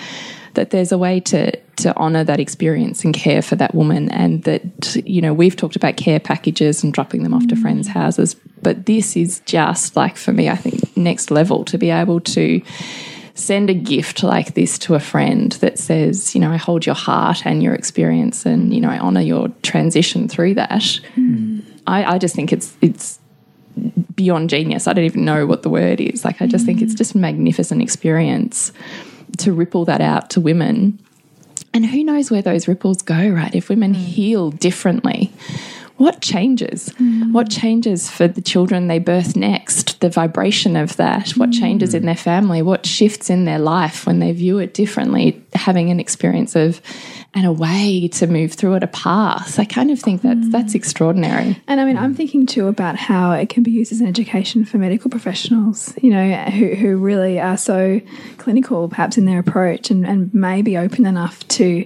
that there's a way to to honour that experience and care for that woman and that, you know, we've talked about care packages and dropping them off to mm. friends' houses. But this is just like for me, I think, next level to be able to send a gift like this to a friend that says, you know, I hold your heart and your experience and, you know, I honor your transition through that. Hmm. I, I just think it's it's beyond genius. I don't even know what the word is. Like I just think it's hmm. just a magnificent experience to ripple that out to women. And who knows where those ripples go, right? If women hmm. heal differently, what changes? What mm. changes for the children they birth next? The vibration of that? What mm. changes in their family? What shifts in their life when they view it differently? Having an experience of and a way to move through it, a path. I kind of think that's that's mm. extraordinary. And I mean, I'm thinking too about how it can be used as an education for medical professionals, you know, who, who really are so clinical perhaps in their approach and, and may be open enough to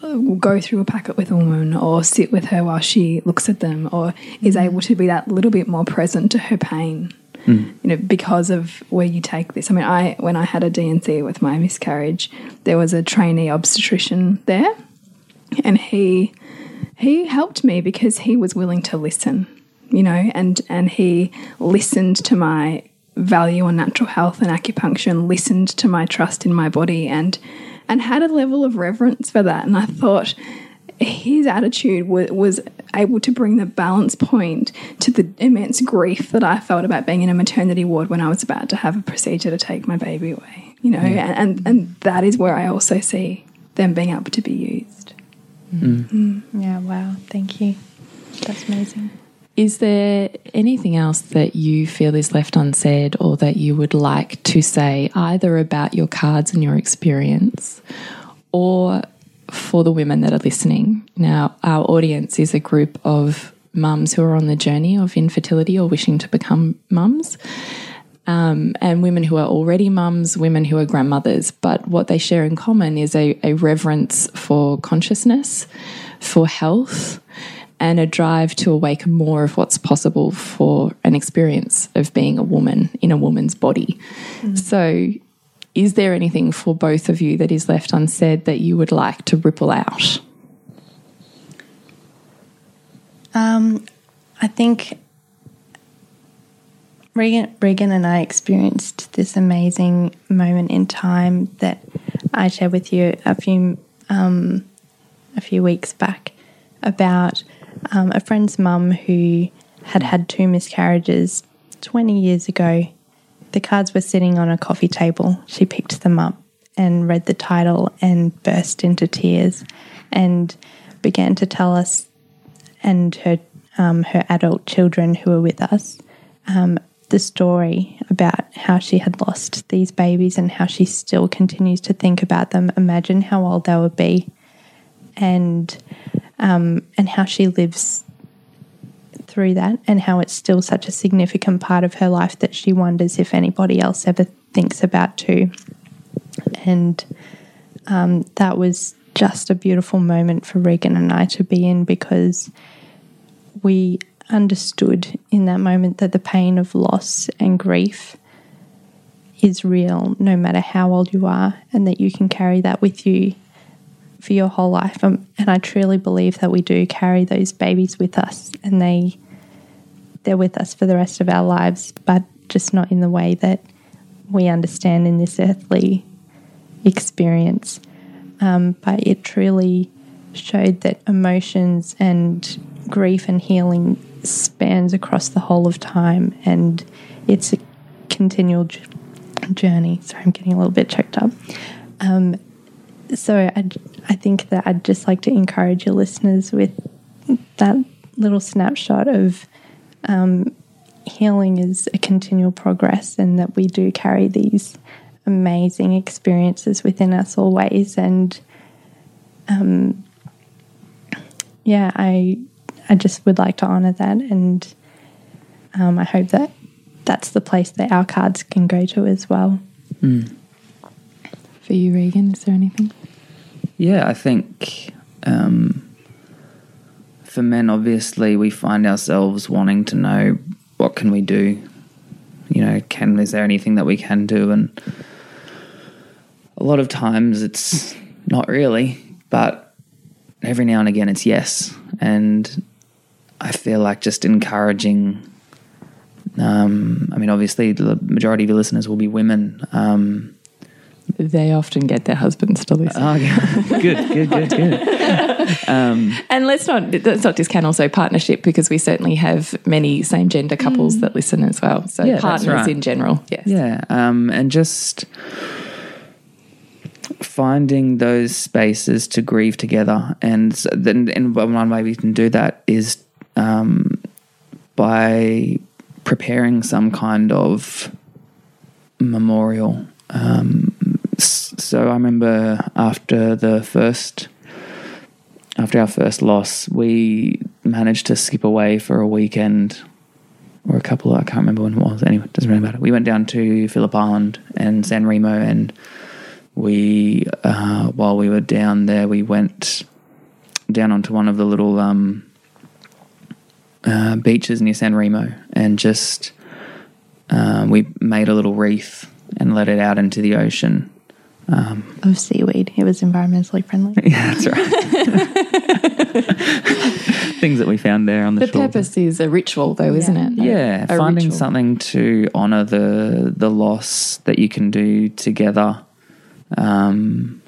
Uh, go through a packet with a woman or sit with her while she looks at them or is mm. able to be that little bit more present to her pain. Mm. You know, because of where you take this. I mean, I when I had a D&C with my miscarriage, there was a trainee obstetrician there, and he he helped me because he was willing to listen you know and and he listened to my value on natural health and acupuncture and listened to my trust in my body and and had a level of reverence for that and i thought his attitude was, was able to bring the balance point to the immense grief that I felt about being in a maternity ward when I was about to have a procedure to take my baby away. You know, and, and and that is where I also see them being able to be used. Mm. Mm. Yeah, wow. Thank you. That's amazing. Is there anything else that you feel is left unsaid or that you would like to say, either about your cards and your experience or for the women that are listening? Now, our audience is a group of mums who are on the journey of infertility or wishing to become mums. Um, and women who are already mums, women who are grandmothers. But what they share in common is a, a reverence for consciousness, for health, and a drive to awaken more of what's possible for an experience of being a woman in a woman's body. So, is there anything for both of you that is left unsaid that you would like to ripple out? Um, I think Regan, Regan and I experienced this amazing moment in time that I shared with you a few um, a few weeks back about um, a friend's mum who had had two miscarriages 20 years ago. The cards were sitting on a coffee table. She picked them up and read the title and burst into tears and began to tell us and her um, her adult children who were with us um, the story about how she had lost these babies and how she still continues to think about them. Imagine how old they would be, and um, and how she lives through that, and how it's still such a significant part of her life that she wonders if anybody else ever thinks about too. And um, that was just a beautiful moment for Regan and I to be in because we understood in that moment that the pain of loss and grief is real no matter how old you are and that you can carry that with you for your whole life um, and I truly believe that we do carry those babies with us and they they're with us for the rest of our lives but just not in the way that we understand in this earthly experience um, but it truly showed that emotions and grief and healing spans across the whole of time and it's a continual journey. Sorry, I'm getting a little bit choked up. Um, so I, I think that I'd just like to encourage your listeners with that little snapshot of um, healing is a continual progress and that we do carry these amazing experiences within us always. And um, yeah, I I just would like to honour that, and um, I hope that that's the place that our cards can go to as well. For you, Regan, is there anything? Yeah, I think um, for men, obviously, we find ourselves wanting to know what can we do. You know, can is there anything that we can do? And a lot of times, it's not really, but every now and again, it's yes. And I feel like just encouraging. Um, I mean, obviously, the majority of your listeners will be women. Um, They often get their husbands to listen. oh, good, good, good, good. Um, And let's not let's not discount also partnership because we certainly have many same gender couples that listen as well. So Yeah, partners right. in general, yes. Yeah, um, and just finding those spaces to grieve together, and then and one way we can do that is um, by preparing some kind of memorial. Um, so I remember after the first, after our first loss, we managed to skip away for a weekend or a couple. I can't remember when it was. Anyway, it doesn't really matter. We went down to Phillip Island and San Remo, and we, uh, while we were down there, we went down onto one of the little um, uh, beaches near San Remo, and just um, we made a little reef and let it out into the ocean. Of seaweed, it was environmentally friendly. Yeah, that's right. Things that we found there on the, The shore. purpose is a ritual though, isn't it? yeah A finding ritual. something to honor the the loss that you can do together um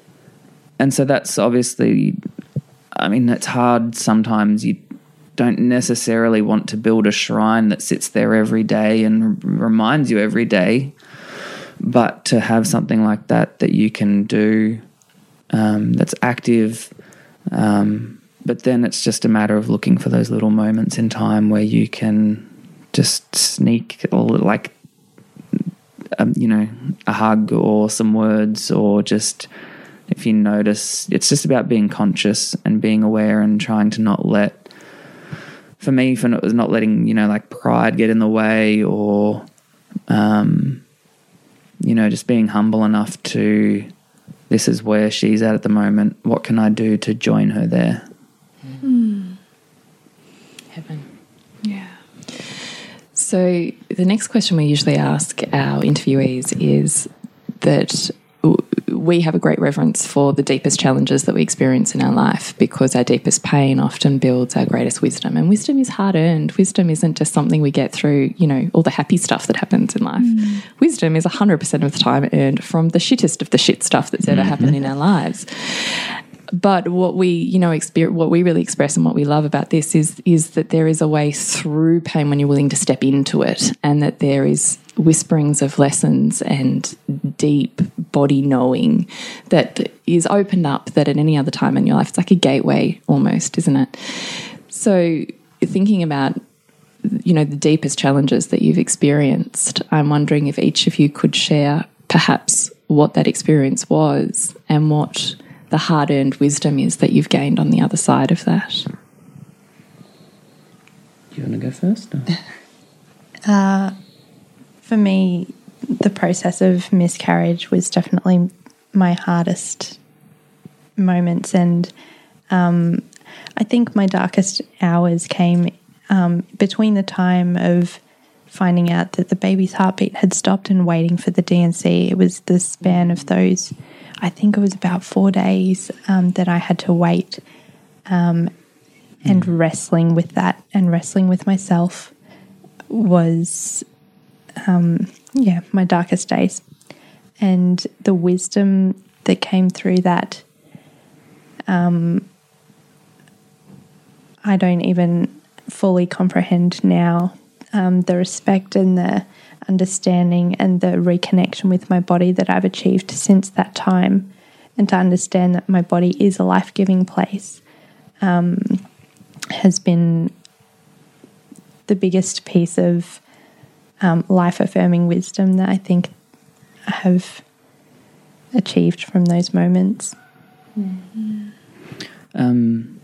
and so that's obviously i mean it's hard sometimes you don't necessarily want to build a shrine that sits there every day and r- reminds you every day but to have something like that that you can do um, that's active um, but then it's just a matter of looking for those little moments in time where you can just sneak little, like um, you know a hug or some words or just if you notice it's just about being conscious and being aware and trying to not let for me for not letting you know like pride get in the way or um you know just being humble enough to this is where she's at at the moment what can i do to join her there hmm. Heaven. Yeah. So the next question we usually ask our interviewees is that w- we have a great reverence for the deepest challenges that we experience in our life because our deepest pain often builds our greatest wisdom. And wisdom is hard earned. Wisdom isn't just something we get through, you know, all the happy stuff that happens in life. Mm. Wisdom is 100% of the time earned from the shittest of the shit stuff that's ever mm-hmm. happened in our lives but what we, you know, experience, what we really express and what we love about this is is that there is a way through pain when you're willing to step into it, and that there is whisperings of lessons and deep body knowing that is opened up that at any other time in your life it's like a gateway almost, isn't it? So thinking about you know the deepest challenges that you've experienced, I'm wondering if each of you could share perhaps what that experience was and what the hard earned wisdom is that you've gained on the other side of that. Do you want to go first? or- For me, the process of miscarriage was definitely my hardest moments, and um, I think my darkest hours came um, between the time of finding out that the baby's heartbeat had stopped and waiting for the D&C. It was the span of those. I think it was about four days um, that I had to wait, um, and wrestling with that and wrestling with myself was yeah, my darkest days. And the wisdom that came through that, um, I don't even fully comprehend now. Um, the respect and the understanding and the reconnection with my body that I've achieved since that time, and to understand that my body is a life giving place, um, has been the biggest piece of um, life affirming wisdom that I think I have achieved from those moments. Um,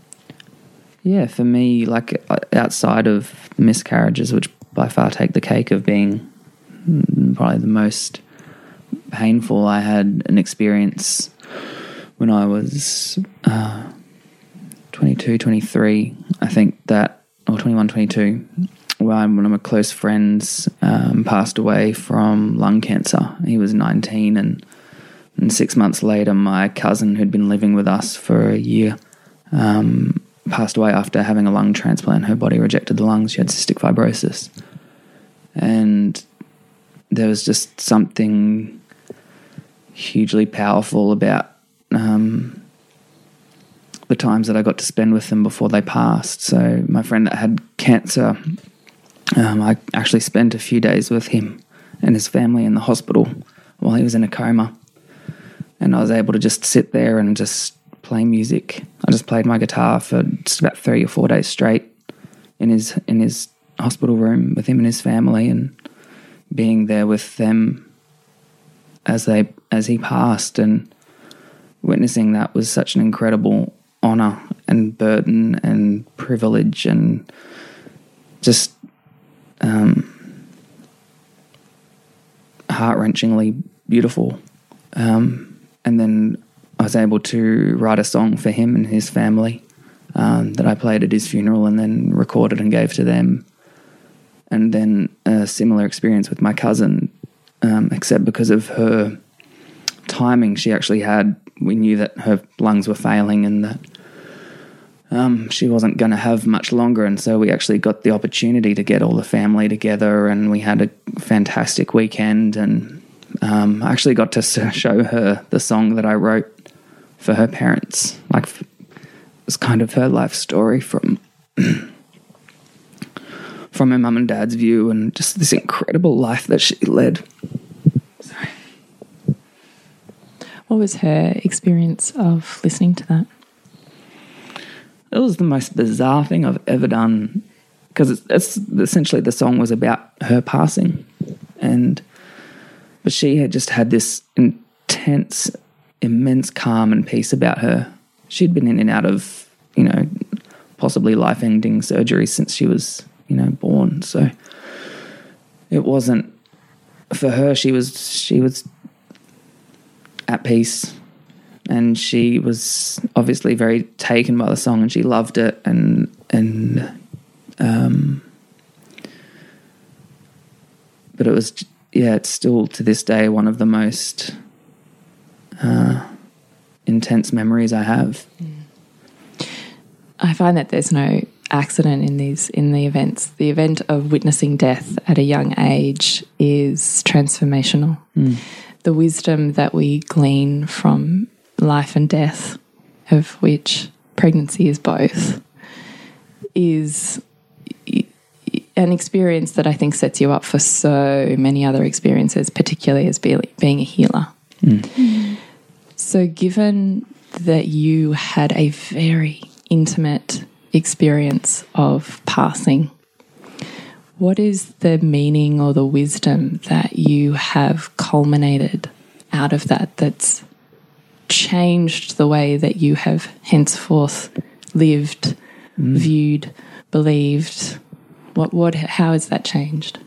yeah, for me, like uh, outside of miscarriages, which by far take the cake of being probably the most painful, I had an experience when I was uh, 22, 23, I think that, or 21, 22, where one of my close friends um, passed away from lung cancer. He was 19 and and six months later, my cousin, who'd been living with us for a year, um, passed away after having a lung transplant. Her body rejected the lungs. She had cystic fibrosis. And there was just something hugely powerful about um, the times that I got to spend with them before they passed. So, my friend that had cancer, um, I actually spent a few days with him and his family in the hospital while he was in a coma and I was able to just sit there and just play music. I just played my guitar for just about three or four days straight in his in his hospital room with him and his family, and being there with them as they as he passed, and witnessing that was such an incredible honor and burden and privilege and just um, heart wrenchingly beautiful. Um, and then I was able to write a song for him and his family um, that I played at his funeral and then recorded and gave to them. And then a similar experience with my cousin, um, except because of her timing, she actually had, we knew that her lungs were failing and that um, she wasn't going to have much longer. And so we actually got the opportunity to get all the family together and we had a fantastic weekend. And um, I actually got to show her the song that I wrote for her parents. Like, it was kind of her life story from. From her mum and dad's view, and just this incredible life that she led. What was her experience of listening to that? it was the most bizarre thing I've ever done because it's, it's essentially the song was about her passing, and but she had just had this intense, immense calm and peace about her. She'd been in and out of you know possibly life-ending surgery since she was you know born, so it wasn't for her. She was she was at peace. And she was obviously very taken by the song and she loved it. And and um but it was yeah it's still to this day one of the most uh intense memories i have. I find that there's no accident in these in the events. The event of witnessing death at a young age is transformational. Hmm. The wisdom that we glean from life and death of which pregnancy is both, is an experience that I think sets you up for so many other experiences, particularly as be, being a healer. Hmm. So, given that you had a very intimate experience of passing, what is the meaning or the wisdom that you have culminated out of that that's changed the way that you have henceforth lived, viewed, believed? What, what, how has that changed?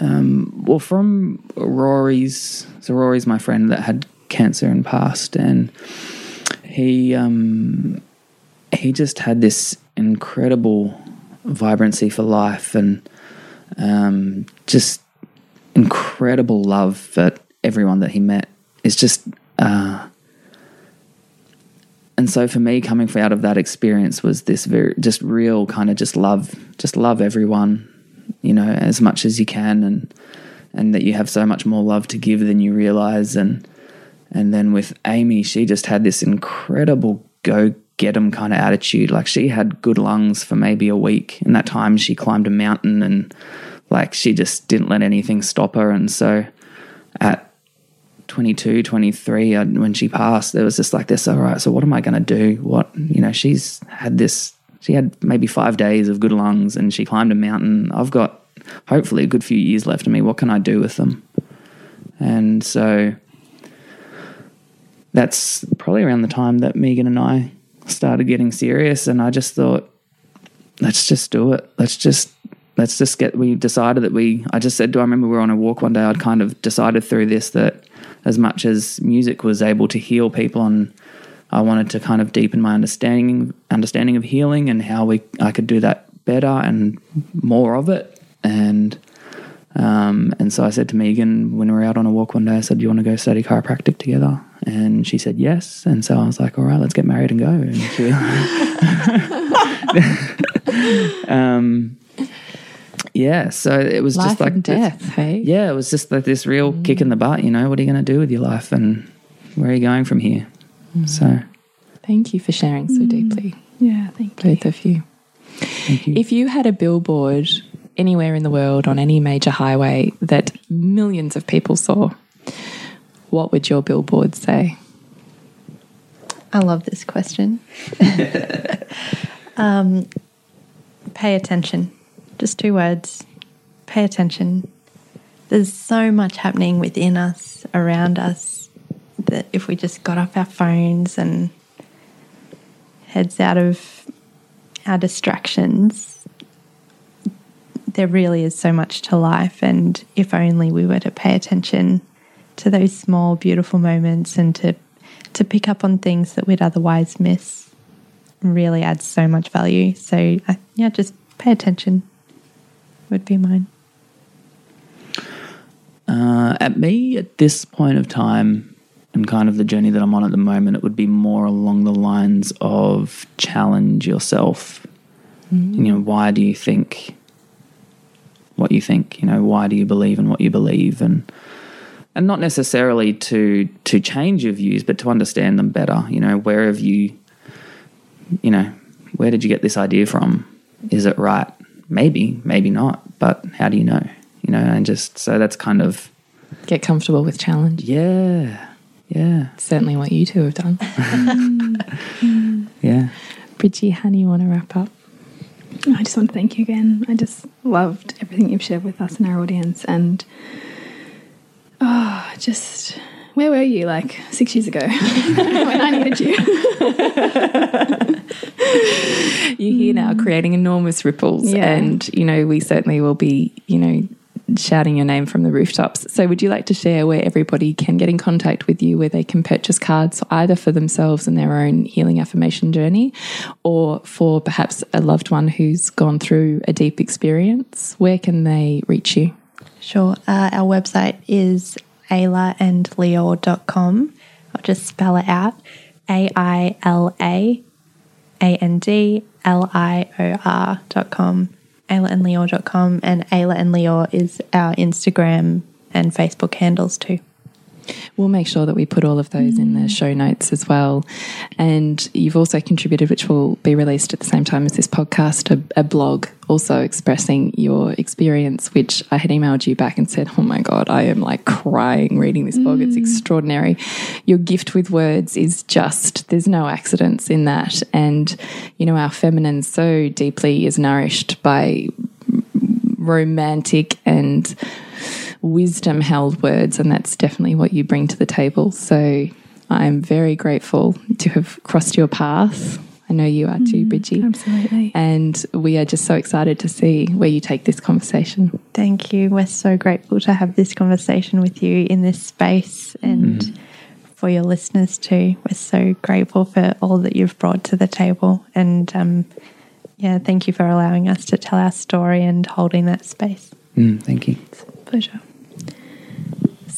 well, from Rory's, so Rory's my friend that had cancer and passed, and he um, he just had this incredible vibrancy for life and um, just incredible love for everyone that he met. It's just, uh, and so for me, coming out of that experience was this very just real kind of just love, just love everyone, you know, as much as you can, and and that you have so much more love to give than you realize, and and then with Amy, she just had this incredible go get 'em kind of attitude. Like she had good lungs for maybe a week. In that time, she climbed a mountain and like she just didn't let anything stop her. And so at 22, 23, I, when she passed, there was just like this, all right, so what am I going to do? What, you know, she's had this, she had maybe five days of good lungs and she climbed a mountain. I've got hopefully a good few years left of me. What can I do with them? And so that's probably around the time that Megan and I started getting serious. And I just thought, let's just do it. Let's just let's just get. We decided that we. I just said, do I remember we were on a walk one day? I'd kind of decided through this that as much as music was able to heal people, and I wanted to kind of deepen my understanding understanding of healing and how we I could do that better and more of it. And um, and so I said to Megan when we were out on a walk one day, I said, "Do you want to go study chiropractic together?" And she said yes. And so I was like, "All right, let's get married and go." And she, um, yeah, so it was Life just like and this- death, hey? yeah, it was just like this real mm. kick in the butt. You know, what are you going to do with your life, and where are you going from here? Mm. So Thank you for sharing so mm. deeply, Yeah, thank you. both of you. If you had a billboard anywhere in the world on any major highway that millions of people saw, what would your billboard say? I love this question. um, pay attention. Just two words. Pay attention. There's so much happening within us, around us, that if we just got off our phones and heads out of our distractions, there really is so much to life. And if only we were to pay attention to those small, beautiful moments and to to pick up on things that we'd otherwise miss really adds so much value. So, uh, yeah, just pay attention would be mine. Uh, at me, at this point of time, and kind of the journey that I'm on at the moment, it would be more along the lines of challenge yourself. You know, why do you think what you think? You know, why do you believe in what you believe? And and not necessarily to to change your views, but to understand them better. You know, where have you, you know, where did you get this idea from? Is it right? Maybe, maybe not. But how do you know? You know, and just so that's kind of Get comfortable with challenge. yeah, yeah, Certainly what you two have done. yeah. Bridgie, honey, you want to wrap up? I just want to thank you again. I just loved everything you've shared with us and our audience. And oh, just where were you like six years ago when I needed you? You're here now mm. creating enormous ripples. Yeah. And, you know, we certainly will be, you know, shouting your name from the rooftops. So, would you like to share where everybody can get in contact with you, where they can purchase cards either for themselves and their own healing affirmation journey or for perhaps a loved one who's gone through a deep experience? Where can they reach you? Sure. Uh, our website is ailaandlior.com. I'll just spell it out A I L A A N D L I O R.com. ailaandlior.com. And Aila and Lior is our Instagram and Facebook handles too. We'll make sure that we put all of those in the show notes as well. And you've also contributed, which will be released at the same time as this podcast, a, a blog also expressing your experience, which I had emailed you back and said, Oh my God, I am like crying reading this blog. It's mm. extraordinary. Your gift with words is just, there's no accidents in that. And, you know, our feminine so deeply is nourished by romantic and wisdom held words, and that's definitely what you bring to the table. So I'm very grateful to have crossed your path. I know you are too, Bridgie. Absolutely. And we are just so excited to see where you take this conversation. Thank you. We're so grateful to have this conversation with you in this space and for your listeners too. We're so grateful for all that you've brought to the table. And um, yeah, thank you for allowing us to tell our story and holding that space. Mm, thank you. It's a Pleasure.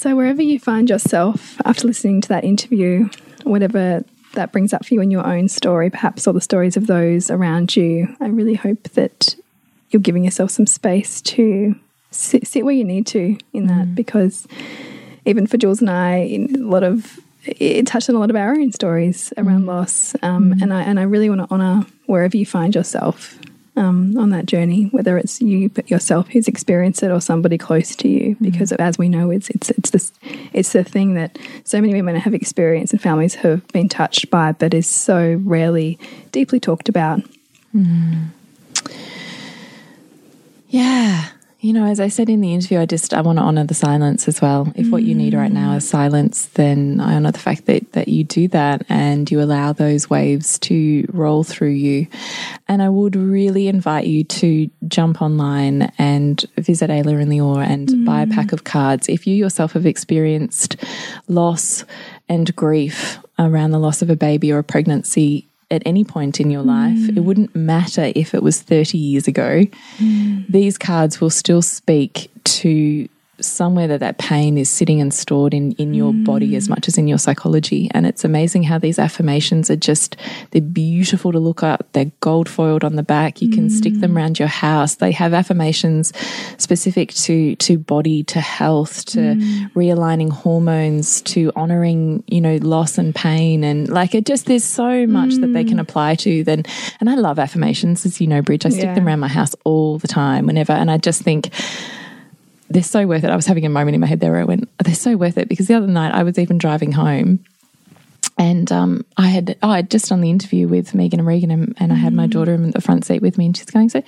So, wherever you find yourself after listening to that interview, whatever that brings up for you in your own story, perhaps, or the stories of those around you, I really hope that you're giving yourself some space to sit, sit where you need to in that mm. because even for Jules and I, in a lot of it touched on a lot of our own stories around mm. loss, um, mm. and I and I really want to honour wherever you find yourself um, on that journey, whether it's you yourself who's experienced it or somebody close to you, because as we know, it's it's it's this it's the thing that so many women have experienced and families have been touched by, but is so rarely deeply talked about. Yeah. You know, as I said in the interview, I just I want to honor the silence as well. If what you need right now is silence, then I honor the fact that that you do that and you allow those waves to roll through you. And I would really invite you to jump online and visit Aila in the Lior and mm. buy a pack of cards. If you yourself have experienced loss and grief around the loss of a baby or a pregnancy, at any point in your life, it mm. wouldn't matter if it was 30 years ago, mm. these cards will still speak to somewhere that that pain is sitting and stored in in your body as mm. much as in your psychology. And it's amazing how these affirmations are just they're beautiful to look at. They're gold foiled on the back. You can stick them mm. around your house. They have affirmations specific to to body to health to mm. realigning hormones to honoring you know loss and pain. And like it just there's so much that they can apply to then and I love affirmations as you know Bridge. I stick Yeah. them around my house all the time whenever and I just think they're so worth it. I was having a moment in my head there where I went, they're so worth it because the other night I was even driving home and um, I had oh, I had just done the interview with Megan and Regan and, and I had my mm. daughter in the front seat with me and she's going, so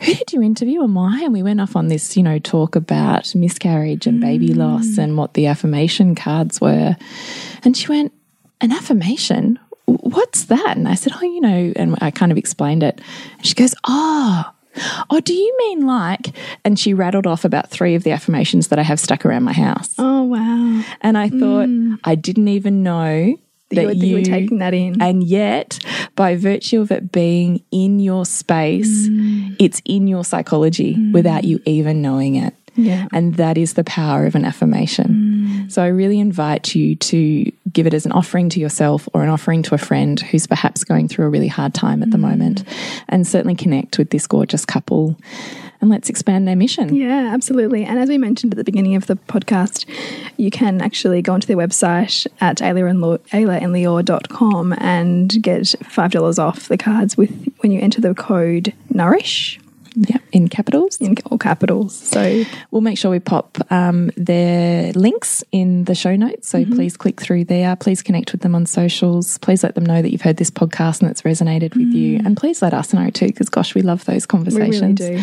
who did you interview and why? And we went off on this, you know, talk about miscarriage and baby mm. loss and what the affirmation cards were. And she went, an affirmation? What's that? And I said, oh, you know, and I kind of explained it. And she goes, oh, Oh, do you mean like? And she rattled off about three of the affirmations that I have stuck around my house. Oh wow! And I thought, mm. I didn't even know that You were, you were taking that in. and yet, by virtue of it being in your space, mm. it's in your psychology mm. without you even knowing it. Yeah. And that is the power of an affirmation. Mm. So I really invite you to give it as an offering to yourself or an offering to a friend who's perhaps going through a really hard time at the mm. moment. And certainly connect with this gorgeous couple and let's expand their mission. Yeah, absolutely. And as we mentioned at the beginning of the podcast, you can actually go onto their website at ailaandlior.com and get $5 off the cards with when you enter the code NOURISH Yeah, in capitals. in all capitals. So We'll make sure we pop um, their links in the show notes. So Mm-hmm. please click through there. Please connect with them on socials. Please let them know that you've heard this podcast and it's resonated with you. And please let us know too, because gosh, we love those Mm. we really conversations. do.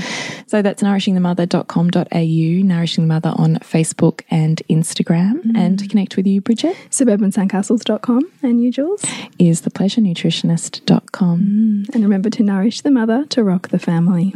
So that's nourishingthemother.com.au, Nourishing the Mother on Facebook and Instagram. Mm-hmm. And to connect with you, Bridget, Suburbansandcastles.com and you, Jules. is thepleasurenutritionist.com. And remember to nourish the mother to rock the family.